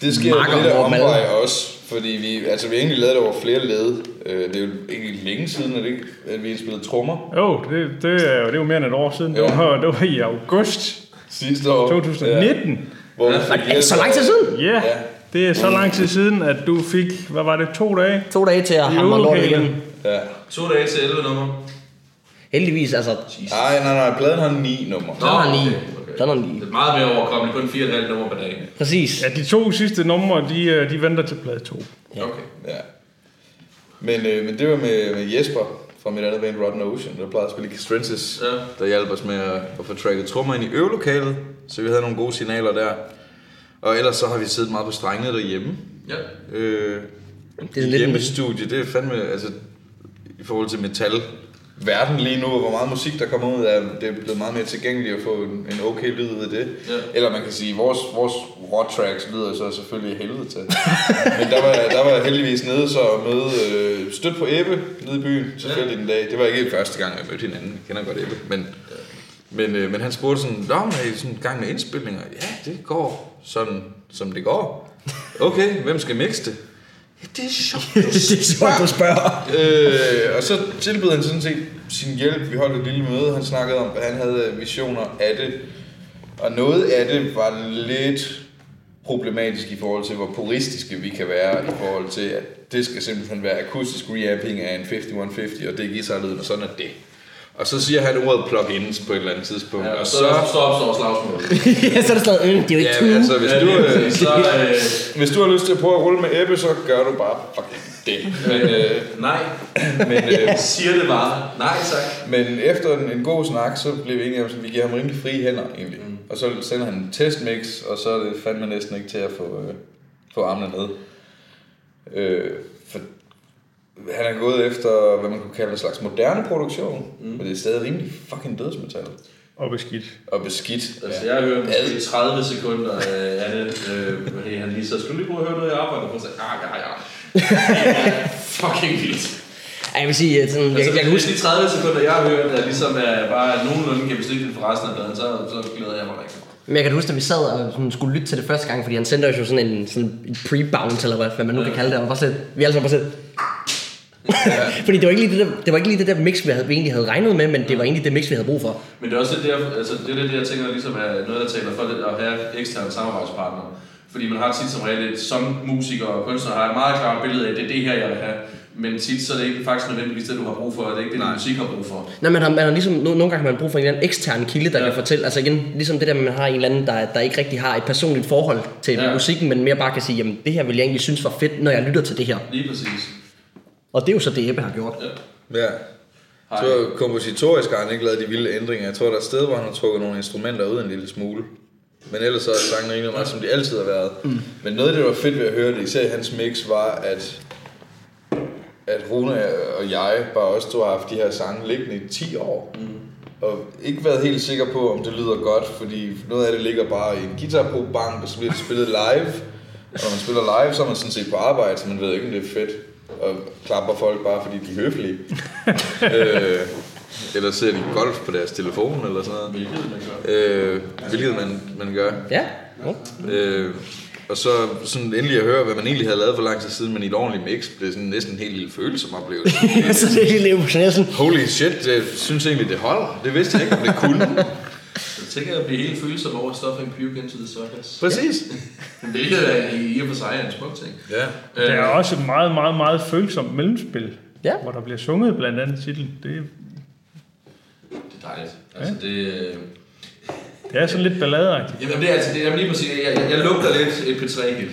Det sker jo lidt af omvej også, fordi vi, altså, vi har egentlig lavet det over flere led. Øh, det er jo egentlig længe siden, at, det, at vi spillede trommer. Jo, det, det, er jo, det er jo mere end et år siden. Det, var, det var i august Sidste år. 2019. Ja. Hvor ja. Er det så lang tid siden? Ja. Yeah. ja. Det er så lang tid siden, at du fik, hvad var det, to dage? To dage til at hamre lort igen. Ja. To dage til 11 nummer. Heldigvis, altså... Jesus. Nej, nej, nej, pladen har 9 nummer. Nå, har 9. London League. Det er meget mere overkommeligt, kun 4,5 nummer per dag. Præcis. Ja, de to sidste numre, de, øh, de venter til plade 2. Ja. Okay, ja. Men, øh, men det var med, med Jesper fra mit andet band, Rotten Ocean, der plejede at spille Castrensis, ja. der hjalp os med at, at få tracket trommer ind i øvelokalet, så vi havde nogle gode signaler der. Og ellers så har vi siddet meget på strengene derhjemme. Ja. Øh, det er lidt hjemmestudie, det er fandme, altså i forhold til metal verden lige nu, og hvor meget musik der kommer ud af, det er blevet meget mere tilgængeligt at få en, en okay lyd ud af det. Ja. Eller man kan sige, vores, vores raw tracks lyder så selvfølgelig helvede til. Men der var, der var jeg heldigvis nede så og møde øh, stødt på Ebbe nede i byen, selvfølgelig den dag. Det var ikke første gang, jeg mødte hinanden. Jeg kender godt Ebbe, men, men, øh, men han spurgte sådan, Nå, er I sådan gang med indspilninger? Ja, det går sådan, som det går. Okay, hvem skal mixe det? Ja, det er sjovt, du det er sjovt, du spørger. Øh, og så tilbød han sådan set sin hjælp. Vi holdt et lille møde. Han snakkede om, at han havde visioner af det. Og noget af det var lidt problematisk i forhold til, hvor puristiske vi kan være i forhold til, at det skal simpelthen være akustisk reamping af en 5150, og det er guitarlyden, og sådan er det. Og så siger han ordet plugins på et eller andet tidspunkt, Ja, og så... så, så opstår slagsmål. ja, så er det stadig, øh, det er jo ikke Ja, altså, hvis Ja, du, øh, så, øh, hvis du har lyst til at prøve at rulle med Ebbe, så gør du bare fucking det. Men, øh, nej, men, øh, siger det bare. Nej, tak. Men efter en, en god snak, så blev vi enige om, at vi giver ham rimelig frie hænder egentlig. Mm. Og så sender han en testmix, og så er det fandme næsten ikke til at få, øh, få armene ned. Øh, han er gået efter, hvad man kunne kalde en slags moderne produktion, mm. men det er stadig rimelig fucking dødsmetal. Og beskidt. Og beskidt. Altså, jeg har hørt måske 30 sekunder øh, af det. Øh, han lige så, skulle lige prøve at høre noget, jeg arbejder på? Så, ah, ja, ja. Det er fucking vildt. Ej, jeg vil sige, at sådan, jeg, Altså, jeg, kan hvis huske, de 30 sekunder, jeg har hørt, der ligesom er bare nogenlunde gennemsnitligt for resten af dagen, så, så glæder jeg mig rigtig men jeg kan huske, at vi sad og sådan skulle lytte til det første gang, fordi han sendte os jo sådan en, sådan en pre-bounce, eller hvad, hvad man nu kan kalde det, og bare sådan, vi alle sammen bare sådan, fordi det var, ikke lige det, der, det var ikke lige det der mix, vi, havde, vi egentlig havde regnet med, men det var egentlig det mix, vi havde brug for. Men det er også det der, altså det er det, jeg tænker ligesom er noget, der taler for det at have eksterne samarbejdspartnere. Fordi man har tit som regel som musiker og kunstner har et meget klart billede af, det er det her, jeg vil have. Men tit så er det ikke faktisk nødvendigvis det, du har brug for, og det er ikke det, din musik har brug for. Nej, man har, man har ligesom, no, nogle gange har man brug for en eller anden ekstern kilde, der Ja. kan fortælle, altså igen, ligesom det der, man har en eller anden, der, der ikke rigtig har et personligt forhold til ja. musikken, men mere bare kan sige, jamen det her vil jeg egentlig synes var fedt, når jeg lytter til det her. Lige præcis. Og det er jo så det, Ebbe har gjort. Ja. Ja. Hej. Så kompositorisk har han ikke lavet de vilde ændringer. Jeg tror, der er et sted, hvor han har trukket nogle instrumenter ud en lille smule. Men ellers så er sangen rimelig meget, som de altid har været. Mm. Men noget af det, der var fedt ved at høre det, især i hans mix, var, at, at Rune og jeg bare også to har haft de her sange liggende i 10 år. Mm. Og ikke været helt sikker på, om det lyder godt, fordi noget af det ligger bare i en guitarprobank, og så bliver det spillet live. Og når man spiller live, så er man sådan set på arbejde, så man ved ikke, om det er fedt. Og klapper folk bare, fordi de er høflige. øh, eller ser de golf på deres telefon, eller sådan noget. Hvilket man gør. Øh, hvilket man, man gør. Ja. ja. Øh, og så sådan endelig at høre, hvad man egentlig havde lavet for lang tid siden, men i et ordentligt mix, blev sådan næsten en helt lille følsom oplevelse. så det er helt sådan, Holy shit, jeg synes egentlig, det holder. Det vidste jeg ikke, om det kunne. Jeg tænker at blive helt følsom over stuffing puke into the circus. Præcis. Hvilket er i i og for sig er en smuk ting. Ja. Der er også et meget, meget, meget følsomt mellemspil. Ja. Hvor der bliver sunget blandt andet titlen. Det, Det er dejligt. Altså, det, øh, det er sådan lidt balladeagtigt. jamen, det er altså, det, jamen lige præcis, jeg, jeg, jeg lugter lidt et P3-hit.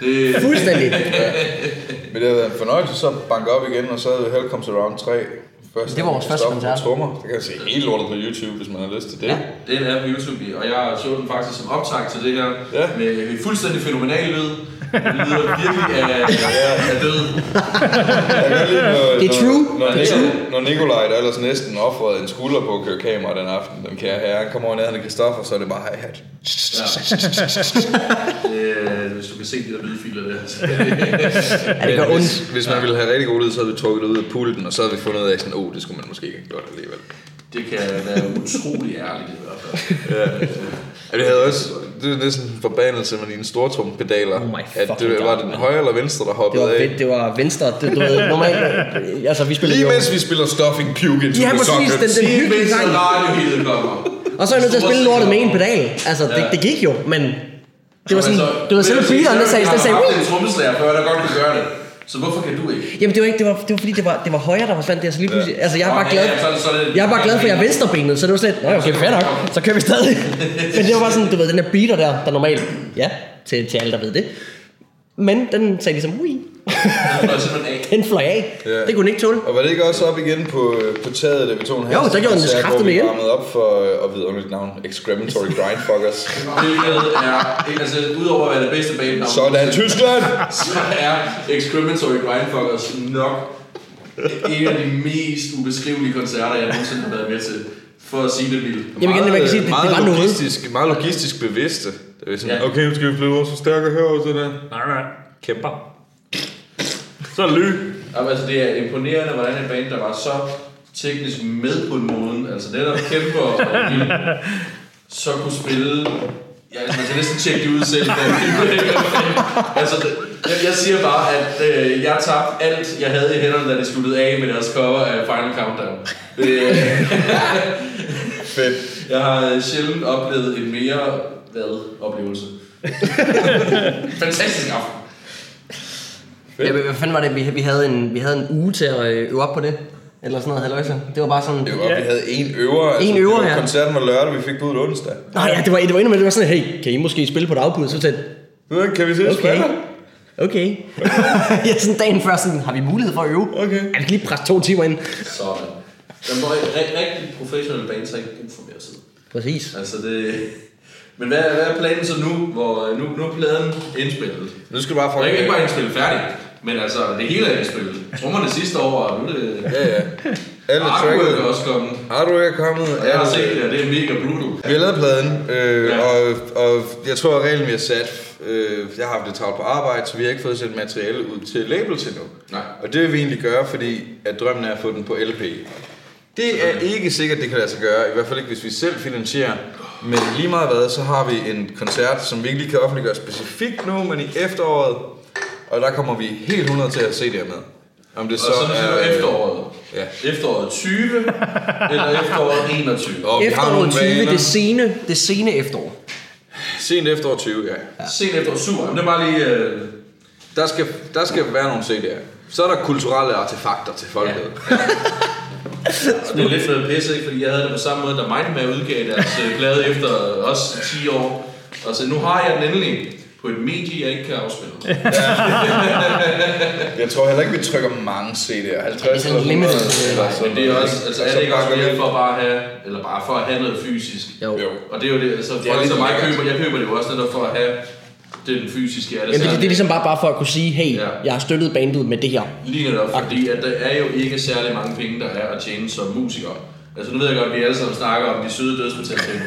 Det, fuldstændig. Men det har været en fornøjelse så at banke op igen, og så er det Hell Comes Around 3. Først Det var vores første koncert. Trommer. Det kan jeg se helt lortet på YouTube, hvis man har lyst til det. Ja. Den er på YouTube, og jeg så den faktisk som optag til det her, Ja. med en fuldstændig fænomenal lyd. Det lyder virkelig af, af død. Når, Det er når, true. Når, Det er Nikolaj, når Nikolaj, der ellers næsten offrede en skulder på at køre kamera den aften, den kære herre, han kommer over ned, han er Christoffer, så er det bare hi-hat. Øh, hvis du kan se de der lydfiler der. så- Ja, det gør ondt. hvis, hvis man ville have rigtig god lyd, så havde vi trukket det ud af pulten, og så havde vi fundet ud af, sådan, oh, det skulle man måske ikke have gjort alligevel. Det kan være utrolig ærligt i hvert fald. Ja, det havde også, det er næsten en forbandelse med dine stortrumpedaler. Oh at det var God, den højre eller venstre, der Det hoppede var, af. det var venstre, det, du ved, normalt, altså vi spillede Lige mens vi spiller Stuffing Puke into Ja, the præcis, socket. den- den- Lige hyggelige sang. og så er jeg nødt til at spille lortet med en pedal, altså det, Ja. det gik jo, men det var sådan, det var men beateren, der sagde, der sagde, har "Wii!" haft en trommeslager før, der godt kunne gøre det. Så hvorfor kan du ikke? Jamen det var ikke, det var, det var fordi det var, det var højre, der var svandt der, så lige pludselig, altså jeg er bare glad, ja, så det- så det- jeg er bare glad for, at jeg er venstrebenet, så det var slet, nej okay, fair nok, så kører vi stadig. Men det var bare sådan, du ved, den der beater der, der normalt, ja, til, til alle, der ved det. Men den sagde ligesom, ui, Den fløj simpelthen af. af. Ja. Det kunne den ikke tåle. Og var det ikke også op igen på, øh, på taget, da vi tog en Jo, så gjorde den det kraftigt hvor vi igen. varmede op for, øh, og vidunderligt navn, Excrementory Grindfuckers. Hvilket er, altså udover at være det bedste band, Sådan, Tyskland! så er Excrementory Grindfuckers nok en af de mest ubeskrivelige koncerter, jeg nogensinde har været med til. For at sige det vildt. Jamen igen, man kan sige, det, det var noget. logistisk, Meget logistisk bevidste. Det er sådan, Ja. okay, nu skal vi flyve vores forstærker herover til det. Nej, nej. Kæmper. Så er det ly. Jamen, altså, det er imponerende, hvordan et band, der var så teknisk med på måden, altså netop kæmper og vild, så kunne spille... Ja, altså, man skal næsten tjekke det ud selv. altså, det, jeg, jeg siger bare, at øh, jeg tabte alt, jeg havde i hænderne, da det sluttede af med deres cover af Final Countdown. Det, øh, Fedt. jeg har sjældent oplevet en mere hvad oplevelse. Fantastisk aften. Ja, hvad fanden var det, vi, vi, havde en, vi havde en uge til at øh, øve op på det? Eller sådan noget, halløjsa. Det var bare sådan... Det var godt, vi havde en øver. Altså, En øver, det ja. Koncerten var lørdag, vi fik budet onsdag. Nej, ja, det var, det var endnu med, det var sådan, hey, kan I måske spille på et afbud? Så du, Kan vi ses okay, fredag? okay. ja, sådan dagen før, sådan, har vi mulighed for at øve? Okay. Ja, vi kan lige presse to timer ind. Sådan. Den var rigtig, rigtig professionelle bands har ikke brug for mere tid. Præcis. Altså det... Men hvad, hvad er planen så nu, hvor øh, nu, nu er pladen indspillet? Nu skal du bare få... Og ikke, ikke bare indspillet færdigt, men altså det hele er indspillet. Trommerne sidste år, og nu er det... Ja, ja. Alle Artwork er tracket. også kommet. Artwork er kommet. Og jeg har set det, og det er mega brutal. Vi har lavet pladen, øh, Ja. og, og jeg tror, at reglen vi har sat, øh, jeg har haft det travlt på arbejde, så vi har ikke fået sendt materiale ud til labels endnu. Nej. Og det vil vi egentlig gøre, fordi at drømmen er at få den på LP. Det er ikke sikkert, det kan lade sig gøre, i hvert fald ikke, hvis vi selv finansierer. Men lige meget hvad, så har vi en koncert, som vi ikke lige kan offentliggøre specifikt nu, men i efteråret. Og der kommer vi helt 100 til at se det her med. Om det Og så er det efteråret. Ja. Efteråret 20, eller efteråret 21. Og Efteråret 20, vaner. det sene, det sene efterår. Sent efterår 20, ja. Sent efteråret, super. Men det er bare lige... Øh, Der skal, der skal være nogle CD'er. Så er der kulturelle artefakter til folket. Ja. det er lidt noget pisse, ikke? Fordi jeg havde det på samme måde, da Mindmap udgav deres øh, plade efter også 10 år. Og så nu har jeg den endelig på et medie, jeg ikke kan afspille. Jeg tror heller ikke, vi trykker mange CD'er. 50 det er sådan eller limited. noget, eller sådan Men det er også, ikke? altså er så det ikke også mere for bare at have, eller bare for at have noget fysisk? Jo. Jo. Og det er jo det, altså er folk som mig lækkert. køber, jeg køber det jo også netop for at have den fysiske af det. Jamen, det, det er ligesom bare, bare for at kunne sige, hey, Ja. jeg har støttet bandet med det her. Lige netop, fordi at der er jo ikke særlig mange penge, der er at tjene som musiker. Altså nu ved jeg godt, at vi alle sammen snakker om de søde dødsmetalpenge.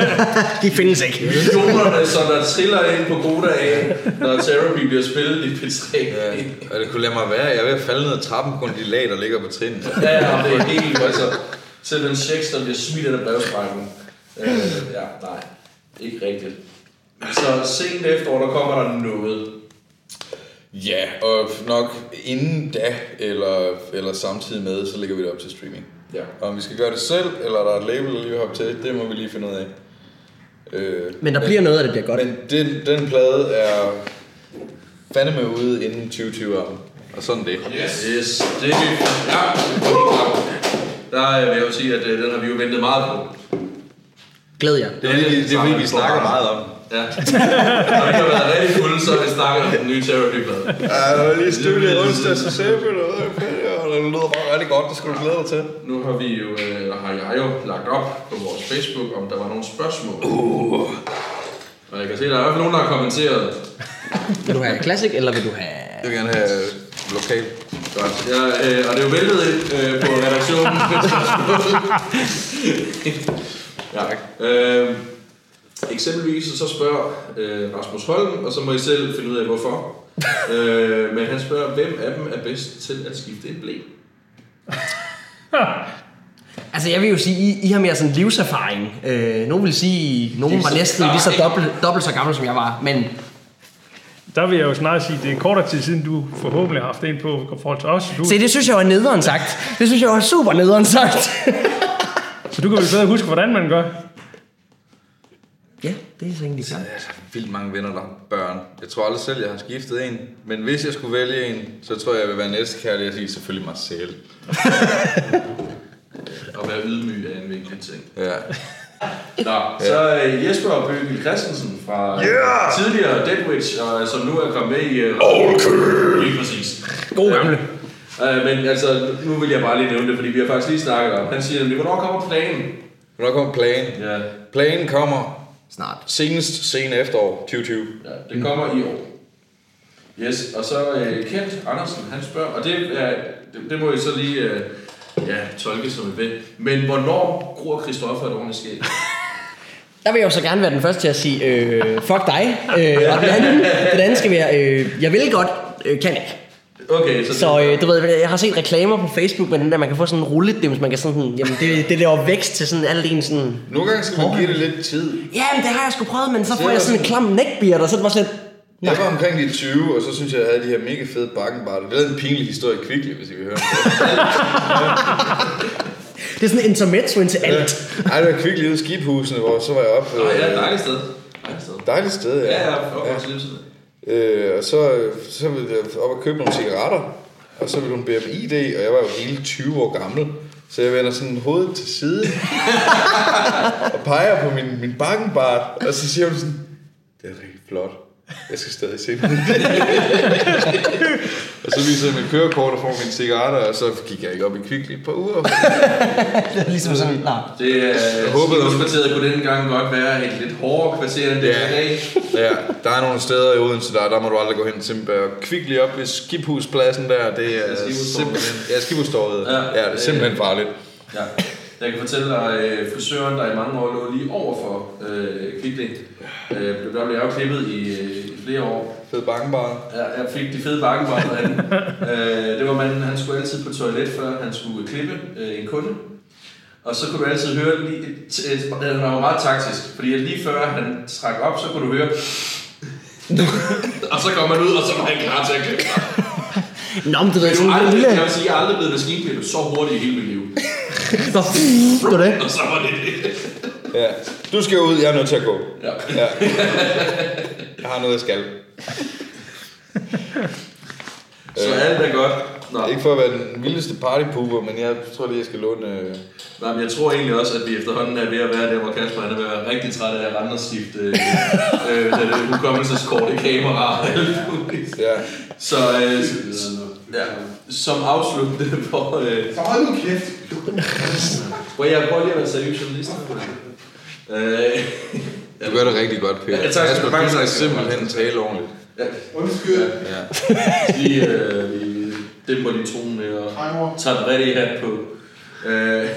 De findes ikke. Millionerne, som der triller ind på Koda af, når Therapy bliver spillet i P3. Ja, og det kunne lade mig være. Jeg er ved at falde ned ad trappen på grund af de lag, der ligger på trinene. Ja, ja, det er helt, altså, selv den checks, der bliver smidt af brevsprækken. Øh, ja, nej, ikke rigtigt. Så sent efterår, der kommer der noget. Ja, og nok inden da, eller, eller samtidig med, så lægger vi det op til streaming. Ja. Og om vi skal gøre det selv, eller der er et label, der lige vil hoppe til, det må vi lige finde ud af. Øh, Men der bliver noget, af det bliver godt. Men den, den plade er fandeme ude inden 2020 år. Og sådan det. Yes. yes. Det er vi. Ja. Der øh, vil jeg jo sige, at øh, den har vi jo ventet meget på. Glæd jer. Det er fordi, det er, fordi, vi snakker meget om. Ja. Når vi har været rigtig fulde, så har vi snakket om den nye Therapy-plade. Ja, jeg var lige studiet i onsdag, så sagde vi noget. Og det lyder bare rigtig godt, det skulle du glæde dig til. Nu har vi jo, øh, eller har jeg jo lagt op på vores Facebook, om der var nogle spørgsmål. Uh. Og jeg kan se, at der er i hvert fald nogen, der har kommenteret. Vil du have Classic, eller vil du have... Jeg vil gerne have lokal. Godt. Ja, øh, og det er jo væltet ind øh, på redaktionen. ja. Øh, eksempelvis så spørger øh, Rasmus Holm, og så må I selv finde ud af hvorfor. øh, men han spørger, hvem af dem er bedst til at skifte en blæ? Altså, jeg vil jo sige, I, I har mere sådan livserfaring. Øh, nogen vil sige, nogen var næsten lige så dobbelt, dobbelt så gammel, som jeg var. Men Der vil jeg jo snart sige, det er kortere tid siden, du forhåbentlig har haft en på forhold til os. Du, se, det synes jeg var nederen sagt. Det synes jeg var super nederen sagt. så du kan vel bedre huske, hvordan man gør. Ja, det er så egentlig klart. Jeg har vildt mange venner, der har børn. Jeg tror aldrig selv, jeg har skiftet en. Men hvis jeg skulle vælge en, så tror jeg, jeg vil være næstekærlig og sige selvfølgelig mig selv. At være ydmyg er en vigtig ting. Ja. Nå, så øh, Jesper Bøgel Christensen fra yeah! tidligere Deadwitch, og som nu er kommet med i... Uh, Lige præcis. God gamle. Uh, men altså, nu vil jeg bare lige nævne det, fordi vi har faktisk lige snakket om. Han siger nemlig, hvornår kommer planen? Hvornår kommer planen? Ja, Planen kommer Snart. senest sen efterår 2020. ja det kommer i år. Yes, og så uh, Kent Andersen, han spørger, og det, er, det, det må I så lige uh, ja, tolke som et ved. Men hvornår gror Christoffer et ordentligt skæg? Der vil jeg jo så gerne være den første til at sige, øh, fuck dig. Øh, og den anden, den anden skal være, øh, jeg vil godt, øh, kan ikke. Okay, så, Så øh, du ved, jeg har set reklamer på Facebook med den der, man kan få sådan en rulledims, man kan sådan, jamen det, det laver vækst til sådan alt en sådan... Nogle gange skal man give det lidt tid. Ja, men det har jeg sgu prøvet, men så får jeg sådan en klam neckbeard, og så er det bare sådan lidt... Jeg var omkring de 20, og så synes jeg, jeg havde de her mega fede bakkenbarter. Det er en pinlig historie Kvickly, hvis I vil høre. Det er sådan en intermezzo ind til alt. Ej, det var Kvickly ude i skibhusene, hvor så var jeg oppe. Nå, ja, øh, dejligt sted. Dejligt sted. Dejligt sted, ja. Ja, ja, for ja. Øh, og så, så ville jeg op og købe nogle cigaretter, og så ville hun bede om ID, og jeg var jo hele 20 år gammel. Så jeg vender sådan hovedet til side, og peger på min, min bakkenbart, og så siger hun sådan, det er rigtig flot. Jeg skal stadig se det. og så viser jeg mit kørekort og får mine cigaretter, og så gik jeg ikke op i Kvickly et par uger. Det er ligesom sådan, nej. Det øh, håbede, hun- kvarteret kunne denne gang godt være et lidt hårdere kvarter end det Ja. er i dag. Ja, der er nogle steder i Odense, der, der må du aldrig gå hen til og Kvickly op ved Skibhuspladsen der, det er Skibhustorvet. simpelthen... Ja, Skibhustorvet. Ja. Ja, det er simpelthen farligt. Ja. Jeg kan fortælle dig, øh, frisøren, der i mange år lå lige over for øh, Kvickly, øh, der blev jeg jo klippet i, øh, i flere år. Fed bakkenbar. Ja, jeg fik de fede bakkenbar derinde. øh, det var manden, han skulle altid på toilet, før han skulle klippe øh, en kunde. Og så kunne du altid høre lige et, et, et han var meget taktisk, fordi at lige før han trak op, så kunne du høre og så kom man ud, og så var han klar til at klippe. Nå, men ved, Jeg, sådan en aldrig, lille... jeg vil sige, jeg er aldrig blevet maskinklippet så hurtigt i hele mit liv. Nå, det var det. Og så var det det. Ja. Du skal ud, jeg er nødt til at gå. Ja. Ja. Jeg har noget, jeg skal. Så alt er godt. Nå. Ikke for at være den vildeste partypooper, men jeg tror lige, jeg skal låne... Øh... Nej, men jeg tror egentlig også, at vi efterhånden er ved at være der, hvor Kasper han er ved at være rigtig træt af at rende og skifte øh, øh, det, det, hukommelseskort i kamera. Ja. Så, øh, s- ja, som afsluttende for... Øh, Så hold nu kæft. hvor jeg prøver lige at være seriøs journalist. Øh, Du gør det rigtig godt, Per. Ja, tak Kasper, du have. simpelthen tale ordentligt. Undskyld. Ja. lige, øh, vi dæmper lige tonen lidt og tager den rigtige hat på. Øh,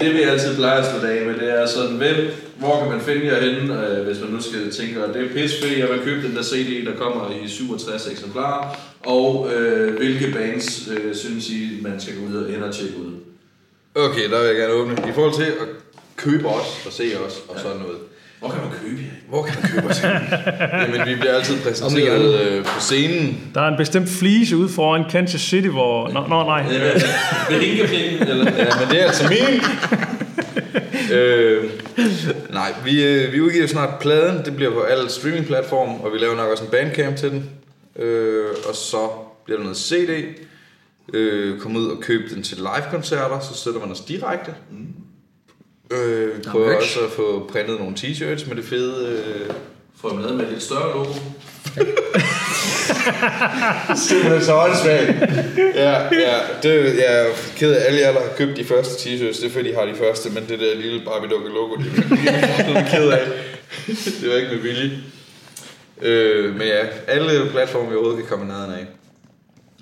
det vi altid plejer at slutte af med, det er sådan, hvem, hvor kan man finde jer henne, øh, hvis man nu skal tænke, at det er pisse fedt, jeg vil købe den der CD, der kommer i 67 eksemplarer, og øh, hvilke bands øh, synes I, man skal gå ud og ind og tjekke ud? Okay, der vil jeg gerne åbne. I forhold til at købe os og se os og sådan noget. Hvor kan man købe jer? Hvor kan man købe os? Jamen, vi bliver altid præsenteret øh, på scenen. Der er en bestemt flise ude foran Kansas City, hvor... Nå, nå nej. Med hinkepenge, eller? Ja, men det er altså min. øh, nej, vi, øh, vi udgiver snart pladen. Det bliver på alle streamingplatforme, og vi laver nok også en bandcamp til den. Øh, og så bliver der noget CD. Øh, kom ud og køb den til live-koncerter, så støtter man os direkte. Øh, vi prøver også at få printet nogle t-shirts med det fede... Øh, man lavet med et lidt større logo? Simpelthen så åndssvagt. ja, ja. Det, jeg er ked af, alle jer, der har købt de første t-shirts. Det er fordi, de har de første, men det der lille Barbie dukke logo, det er jeg ked af. det var ikke med vilje. Øh, men ja, alle platforme, vi overhovedet kan komme nærheden af.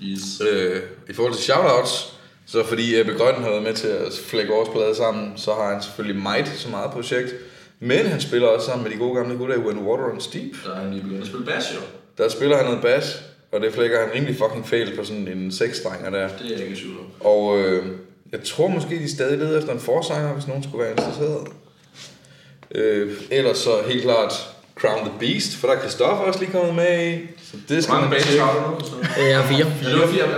Yes. Øh, I forhold til shoutouts, så fordi Ebbe Grøn har været med til at flække vores plade sammen, så har han selvfølgelig Might som eget projekt. Men han spiller også sammen med de gode gamle gutter i When Water Runs Deep. Der er han lige begyndt at spille bass, jo. Der spiller han noget bass, og det flækker han rimelig fucking fejl på sådan en seksstrenger der. Det er jeg ikke i tvivl om. Og øh, Jeg tror måske, de stadig leder efter en forsanger, hvis nogen skulle være interesseret. Øh, ellers så helt klart Crown the Beast, for der er Christoffer også lige kommet med i. Så det skal Mange man bands tjekke. har du nu? Øh, Jeg er fire. Ja, det var fire.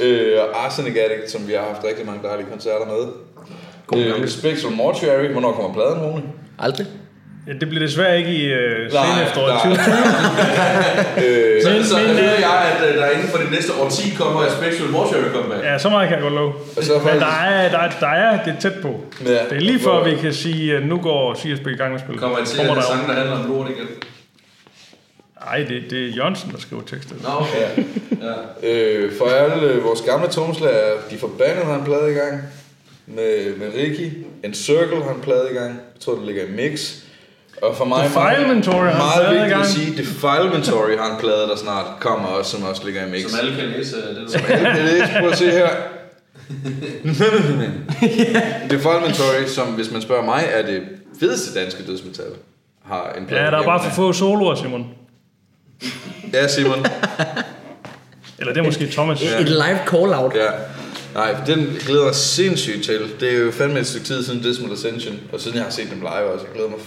Ja. Øh, og Arsenic Addict, som vi har haft rigtig mange dejlige koncerter med. God Øh. Spectral Mortuary, hvornår kommer pladen, Rune? Aldrig. Ja, det bliver desværre ikke i efteråret nej. 2020. Øh, Så, Men- så men, hører øh, jeg, at øh, der inden for de næste årti kommer et Spectral Mortuary comeback. Ja, så meget kan jeg godt love. Og så Men faktisk- der er, der, er, der er det er tæt på. Ja. Det er lige før, vi kan sige, at nu går CSB i gang med spillet. Kommer en til Kommer at der sang, der handler om lort igen. Nej, det, det er Jørgensen, der skriver tekstet. Nå, okay. Ja. øh, for alle øh, vores gamle tromslager, de forbandede har en plade i gang. Med, med Ricky. En Circle har en plade i gang. Jeg tror, den ligger i mix. Og for mig Defilementory meget i vigtigt gang. at sige, Defilementory har en plade, der snart kommer også, som også ligger i mix. Som alle kan læse. øh, Det der. Det er prøv at se her. Defilementory, som hvis man spørger mig, er det fedeste danske dødsmetal, har en plade. Ja, der er bare for få soloer, Simon. Ja, Simon. Eller det er måske Thomas. Et live call-out. Ja. Nej, den glæder jeg sindssygt til. Det er jo fandme et stykke tid siden Dismal Ascension, og siden jeg har set dem live også. Jeg glæder mig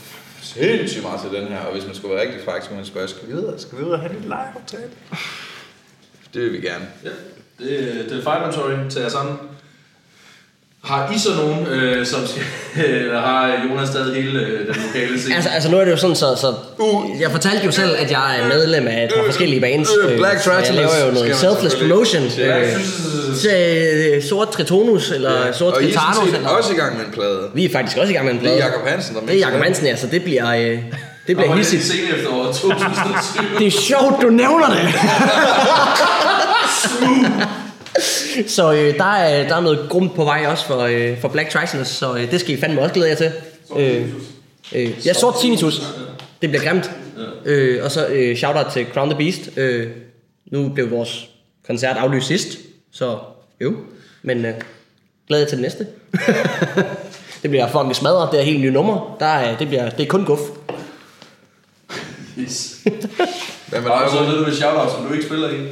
sindssygt meget til den her, og hvis man skulle være rigtig fræk, så man spørge, skal vi ud, skal vi ud og have lidt live optagelse? Det vil vi gerne. Ja, det, det er Firemantory til jer sammen. Har I så nogen, øh, som skal, eller har Jonas stadig hele øh, den lokale scene? Altså, altså nu er det jo sådan, så, så jeg fortalte jo selv, at jeg er medlem af et par forskellige bands. øh, Black så jeg laver jo noget selfless promotion. Ja. Øh, til øh, Sort Tritonus, eller Sort og I er Tritanus. sådan set Eller, også i gang med en plade. vi er faktisk også i gang med en Det er plade. Jacob Hansen, der Det er Jacob Hansen, ja, så det bliver, øh, det bliver det i hissigt. scene efter år 2020? Det er sjovt, du nævner det. så øh, der, er, der er noget grumt på vej også for, øh, for Black Tritonus, så øh, det skal I fandme også glæde jer til. Øh, øh, ja, Sort Tinnitus. Det bliver grimt. Øh, og så øh, shout-out til Crown the Beast. Øh, nu blev vores koncert aflyst sidst, så jo. Men øh, glæder jeg til det næste. det bliver fucking smadret, det er helt nye nummer. Der er, det, bliver, det er kun guf. Yes. Hvad med dig, så Rune? ved du et shout-out, som du ikke spiller i.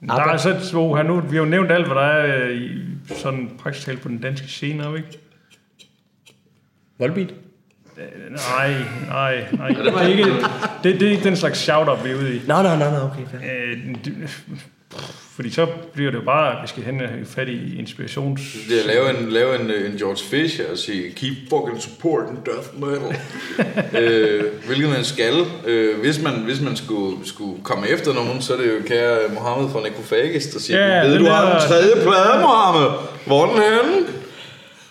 Der er så to her nu. Vi har jo nævnt alt, hvad der er øh, i sådan praktisk talt på den danske scene, har vi ikke? Volbeat. Nej, nej, nej. det er ikke, det, det er ikke den slags shout-out, vi er ude i. Nå, nå, nå, okay. fair. Øh, Fordi så bliver det jo bare, at vi skal hen og have fat i inspirations... Det er at lave en, lave en, øh, en George Fisher og sige, keep fucking supporting death metal. øh, hvilket man skal. Øh, hvis, man, hvis man skulle, skulle komme efter nogen, så er det jo kære Mohammed fra Necrophagist, der siger, Ja, ved du har der- den tredje plade, Mohammed? Hvor er den henne?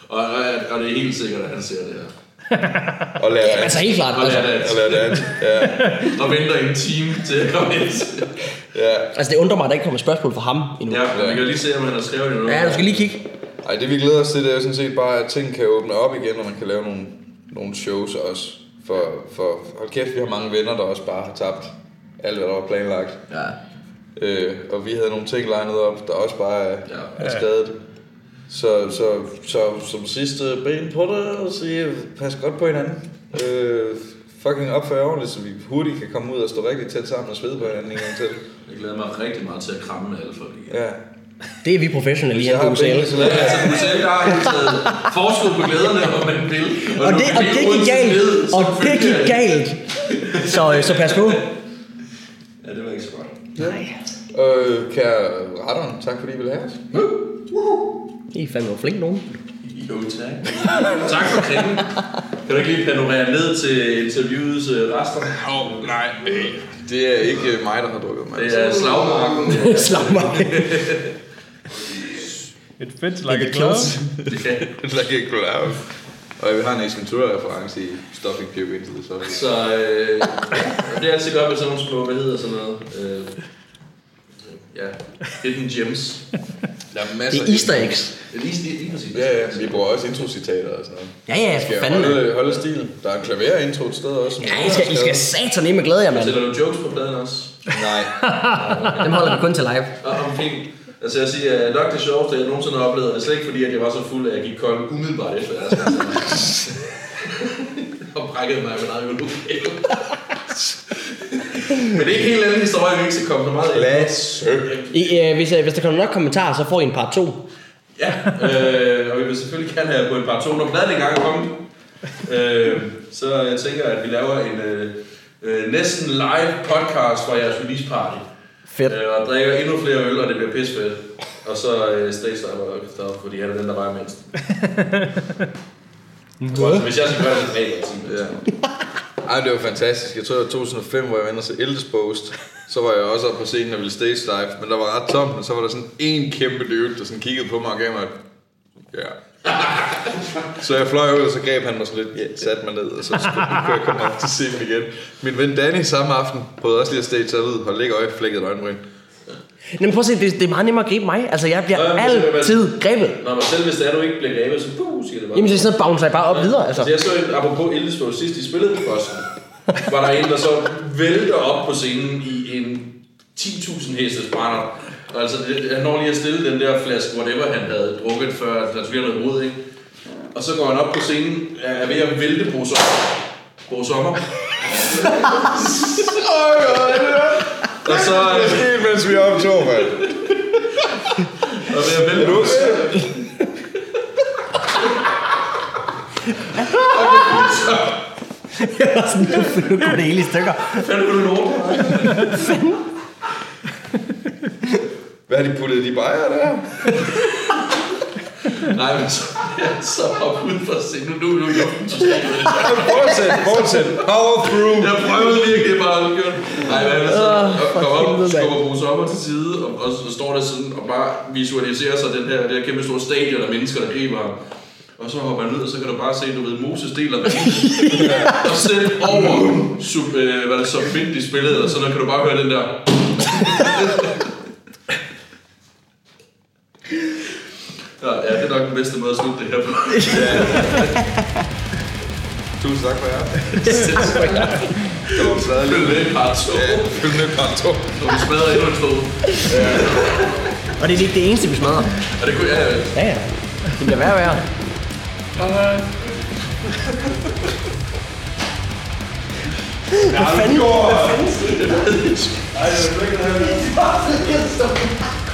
Og, og, og det er helt sikkert, at han ser det her. Og lærer Ja, altså helt klart. Og lærer det, Og lærer dans. Ja, og venter en time til at komme ind. Ja. altså det undrer mig, at der ikke kommer spørgsmål fra ham endnu. Ja, men vi kan lige se, om han har skrevet det nu. Ja, du skal lige kigge. Ej, det vi glæder os til, det er jo sådan set bare, at ting kan åbne op igen, og man kan lave nogle, nogle shows også. For, for hold kæft, vi har mange venner, der også bare har tabt alt, hvad der var planlagt. Ja. Øh, og vi havde nogle ting legnet op, der også bare er, Ja. er skadet. Så, så, så som sidste ben på det, og sige, pas godt på hinanden. Øh, fucking opfør jer ordentligt, så vi hurtigt kan komme ud og stå rigtig tæt sammen og svede på hinanden en gang til. Jeg glæder mig rigtig meget til at kramme med alle folk igen. Ja. Det er vi professionelle i her på UCL. altså, du selv har taget forskud på glæderne, om man vil. Og når det, og det gik galt. så Og det gik galt. Så, øh, så pas på. Ja, det var ikke så godt. Nej. Øh, kære retteren, tak fordi I ville have os. I er fandme flink nogen. Jo, tak. tak for krigen. Kan du ikke lige panorere ned til interviewets øh, rester? Åh, oh, nej. Det er ikke mig, der har drukket mig. Det er slagmarken. Slag mig. Et fedt like Det a er glove. Ja. like a cloud. Og vi har en Ace Ventura-reference i Stuffing into the Soul. Så øh, det er altid godt med sådan nogle små, hvad hedder sådan noget? Øh, ja, hidden gems. Der er Det er easter eggs. Det er lige, lige, lige præcis. Ja, ja, vi bruger også introcitater og sådan noget. Ja, ja, for jeg fanden. holde, holde stil? Der er en klaver-intro et sted også. Ja, I skal, I skal satan med glæde jer, mand. Sætter du jokes på pladen også? Nej. Dem holder vi kun til live. Og om fint. Altså jeg siger, at nok det sjoveste, jeg nogensinde har oplevet, er slet ikke fordi, at jeg var så fuld, at jeg gik kold umiddelbart efter koncert. og brækkede mig med eget. Men det er ikke helt anden historie, vi ikke skal komme så meget ind. I, øh, hvis, øh, hvis der kommer nok kommentarer, så får I en part 2. Ja, øh, og vi vil selvfølgelig gerne have på en par to, når pladen engang er kommet. Øh, så jeg tænker, at vi laver en øh, øh, næsten live podcast fra jeres release party. Fedt. Øh, og drikker endnu flere øl, og det bliver pissefedt. Og så øh, Stage Diver, fordi han er den, der vejer mindst. Godt, Hvis jeg skal gøre det, så sige det. Ej, det var fantastisk. Jeg tror, det var 2005, hvor jeg vendte til Eldespost. Så var jeg også oppe på scenen og ville stage dive, men der var ret tomt, og så var der sådan en kæmpe dude, der sådan kiggede på mig og gav mig et, ja. Så jeg fløj ud, og så greb han mig sådan lidt, ja, satte mig ned, og så skulle, kunne jeg komme op til scenen igen. Min ven Danny samme aften prøvede også lige at stage sig ud, og lægge øje, flækket øjenbryn. Men prøv at se, det, det er meget nemmere at gribe mig. Altså, jeg bliver Ja, men- men- altid grebet. Nå, men selv hvis det er, du ikke bliver grebet, så puh, siger det bare. Jamen, det er sådan bouncer jeg bare op videre. Altså. Altså, jeg så en, apropos Ildesbog sidst, de spillede på Boston, var der en, der så vælter op på scenen i en 10.000 hestes brænder. Og altså, det, han når lige at stille den der flaske, whatever han havde drukket, før der bliver noget hoved, ikke? Og så går han op på scenen, er ved at vælte Bo Sommer. Bo Sommer. og så er Det skete, mens vi optog, mand. og ved at vælte Bo Jeg var sådan, nu går det hele i stykker. Fandt du det lort? Hvad har de puttet i de bajer der? Nej, men så, så hop ud for scenen. Nu, nu, nu, nu, Fortsæt, fortsæt. Power through. Jeg prøvede virkelig bare at gøre Nej, hvad er det så? Åh, Og for Kom op, skubber Bruce Sommer til side, og, og, så står der sådan, og bare visualiserer sig den her, det her kæmpe store stadion af mennesker, der griber ham. Og så hopper han ned, og så kan du bare se, du ved, Moses deler vandet. og selv over, sub, øh, hvad det så fint de spillede, og så der kan du bare høre den der. Ja, ja, det er nok den bedste måde at slutte det her på. Tusind tak for jer. Det var stadig Følg lidt. med i part 2. Ja, følg med part 2. Så vi smadrer endnu en stol. Og det er ikke det eneste, vi smadrer. Og det kunne jeg... Ja, ja. Det bliver værre og værre. Ja, fanden? Ej, det er jo ikke,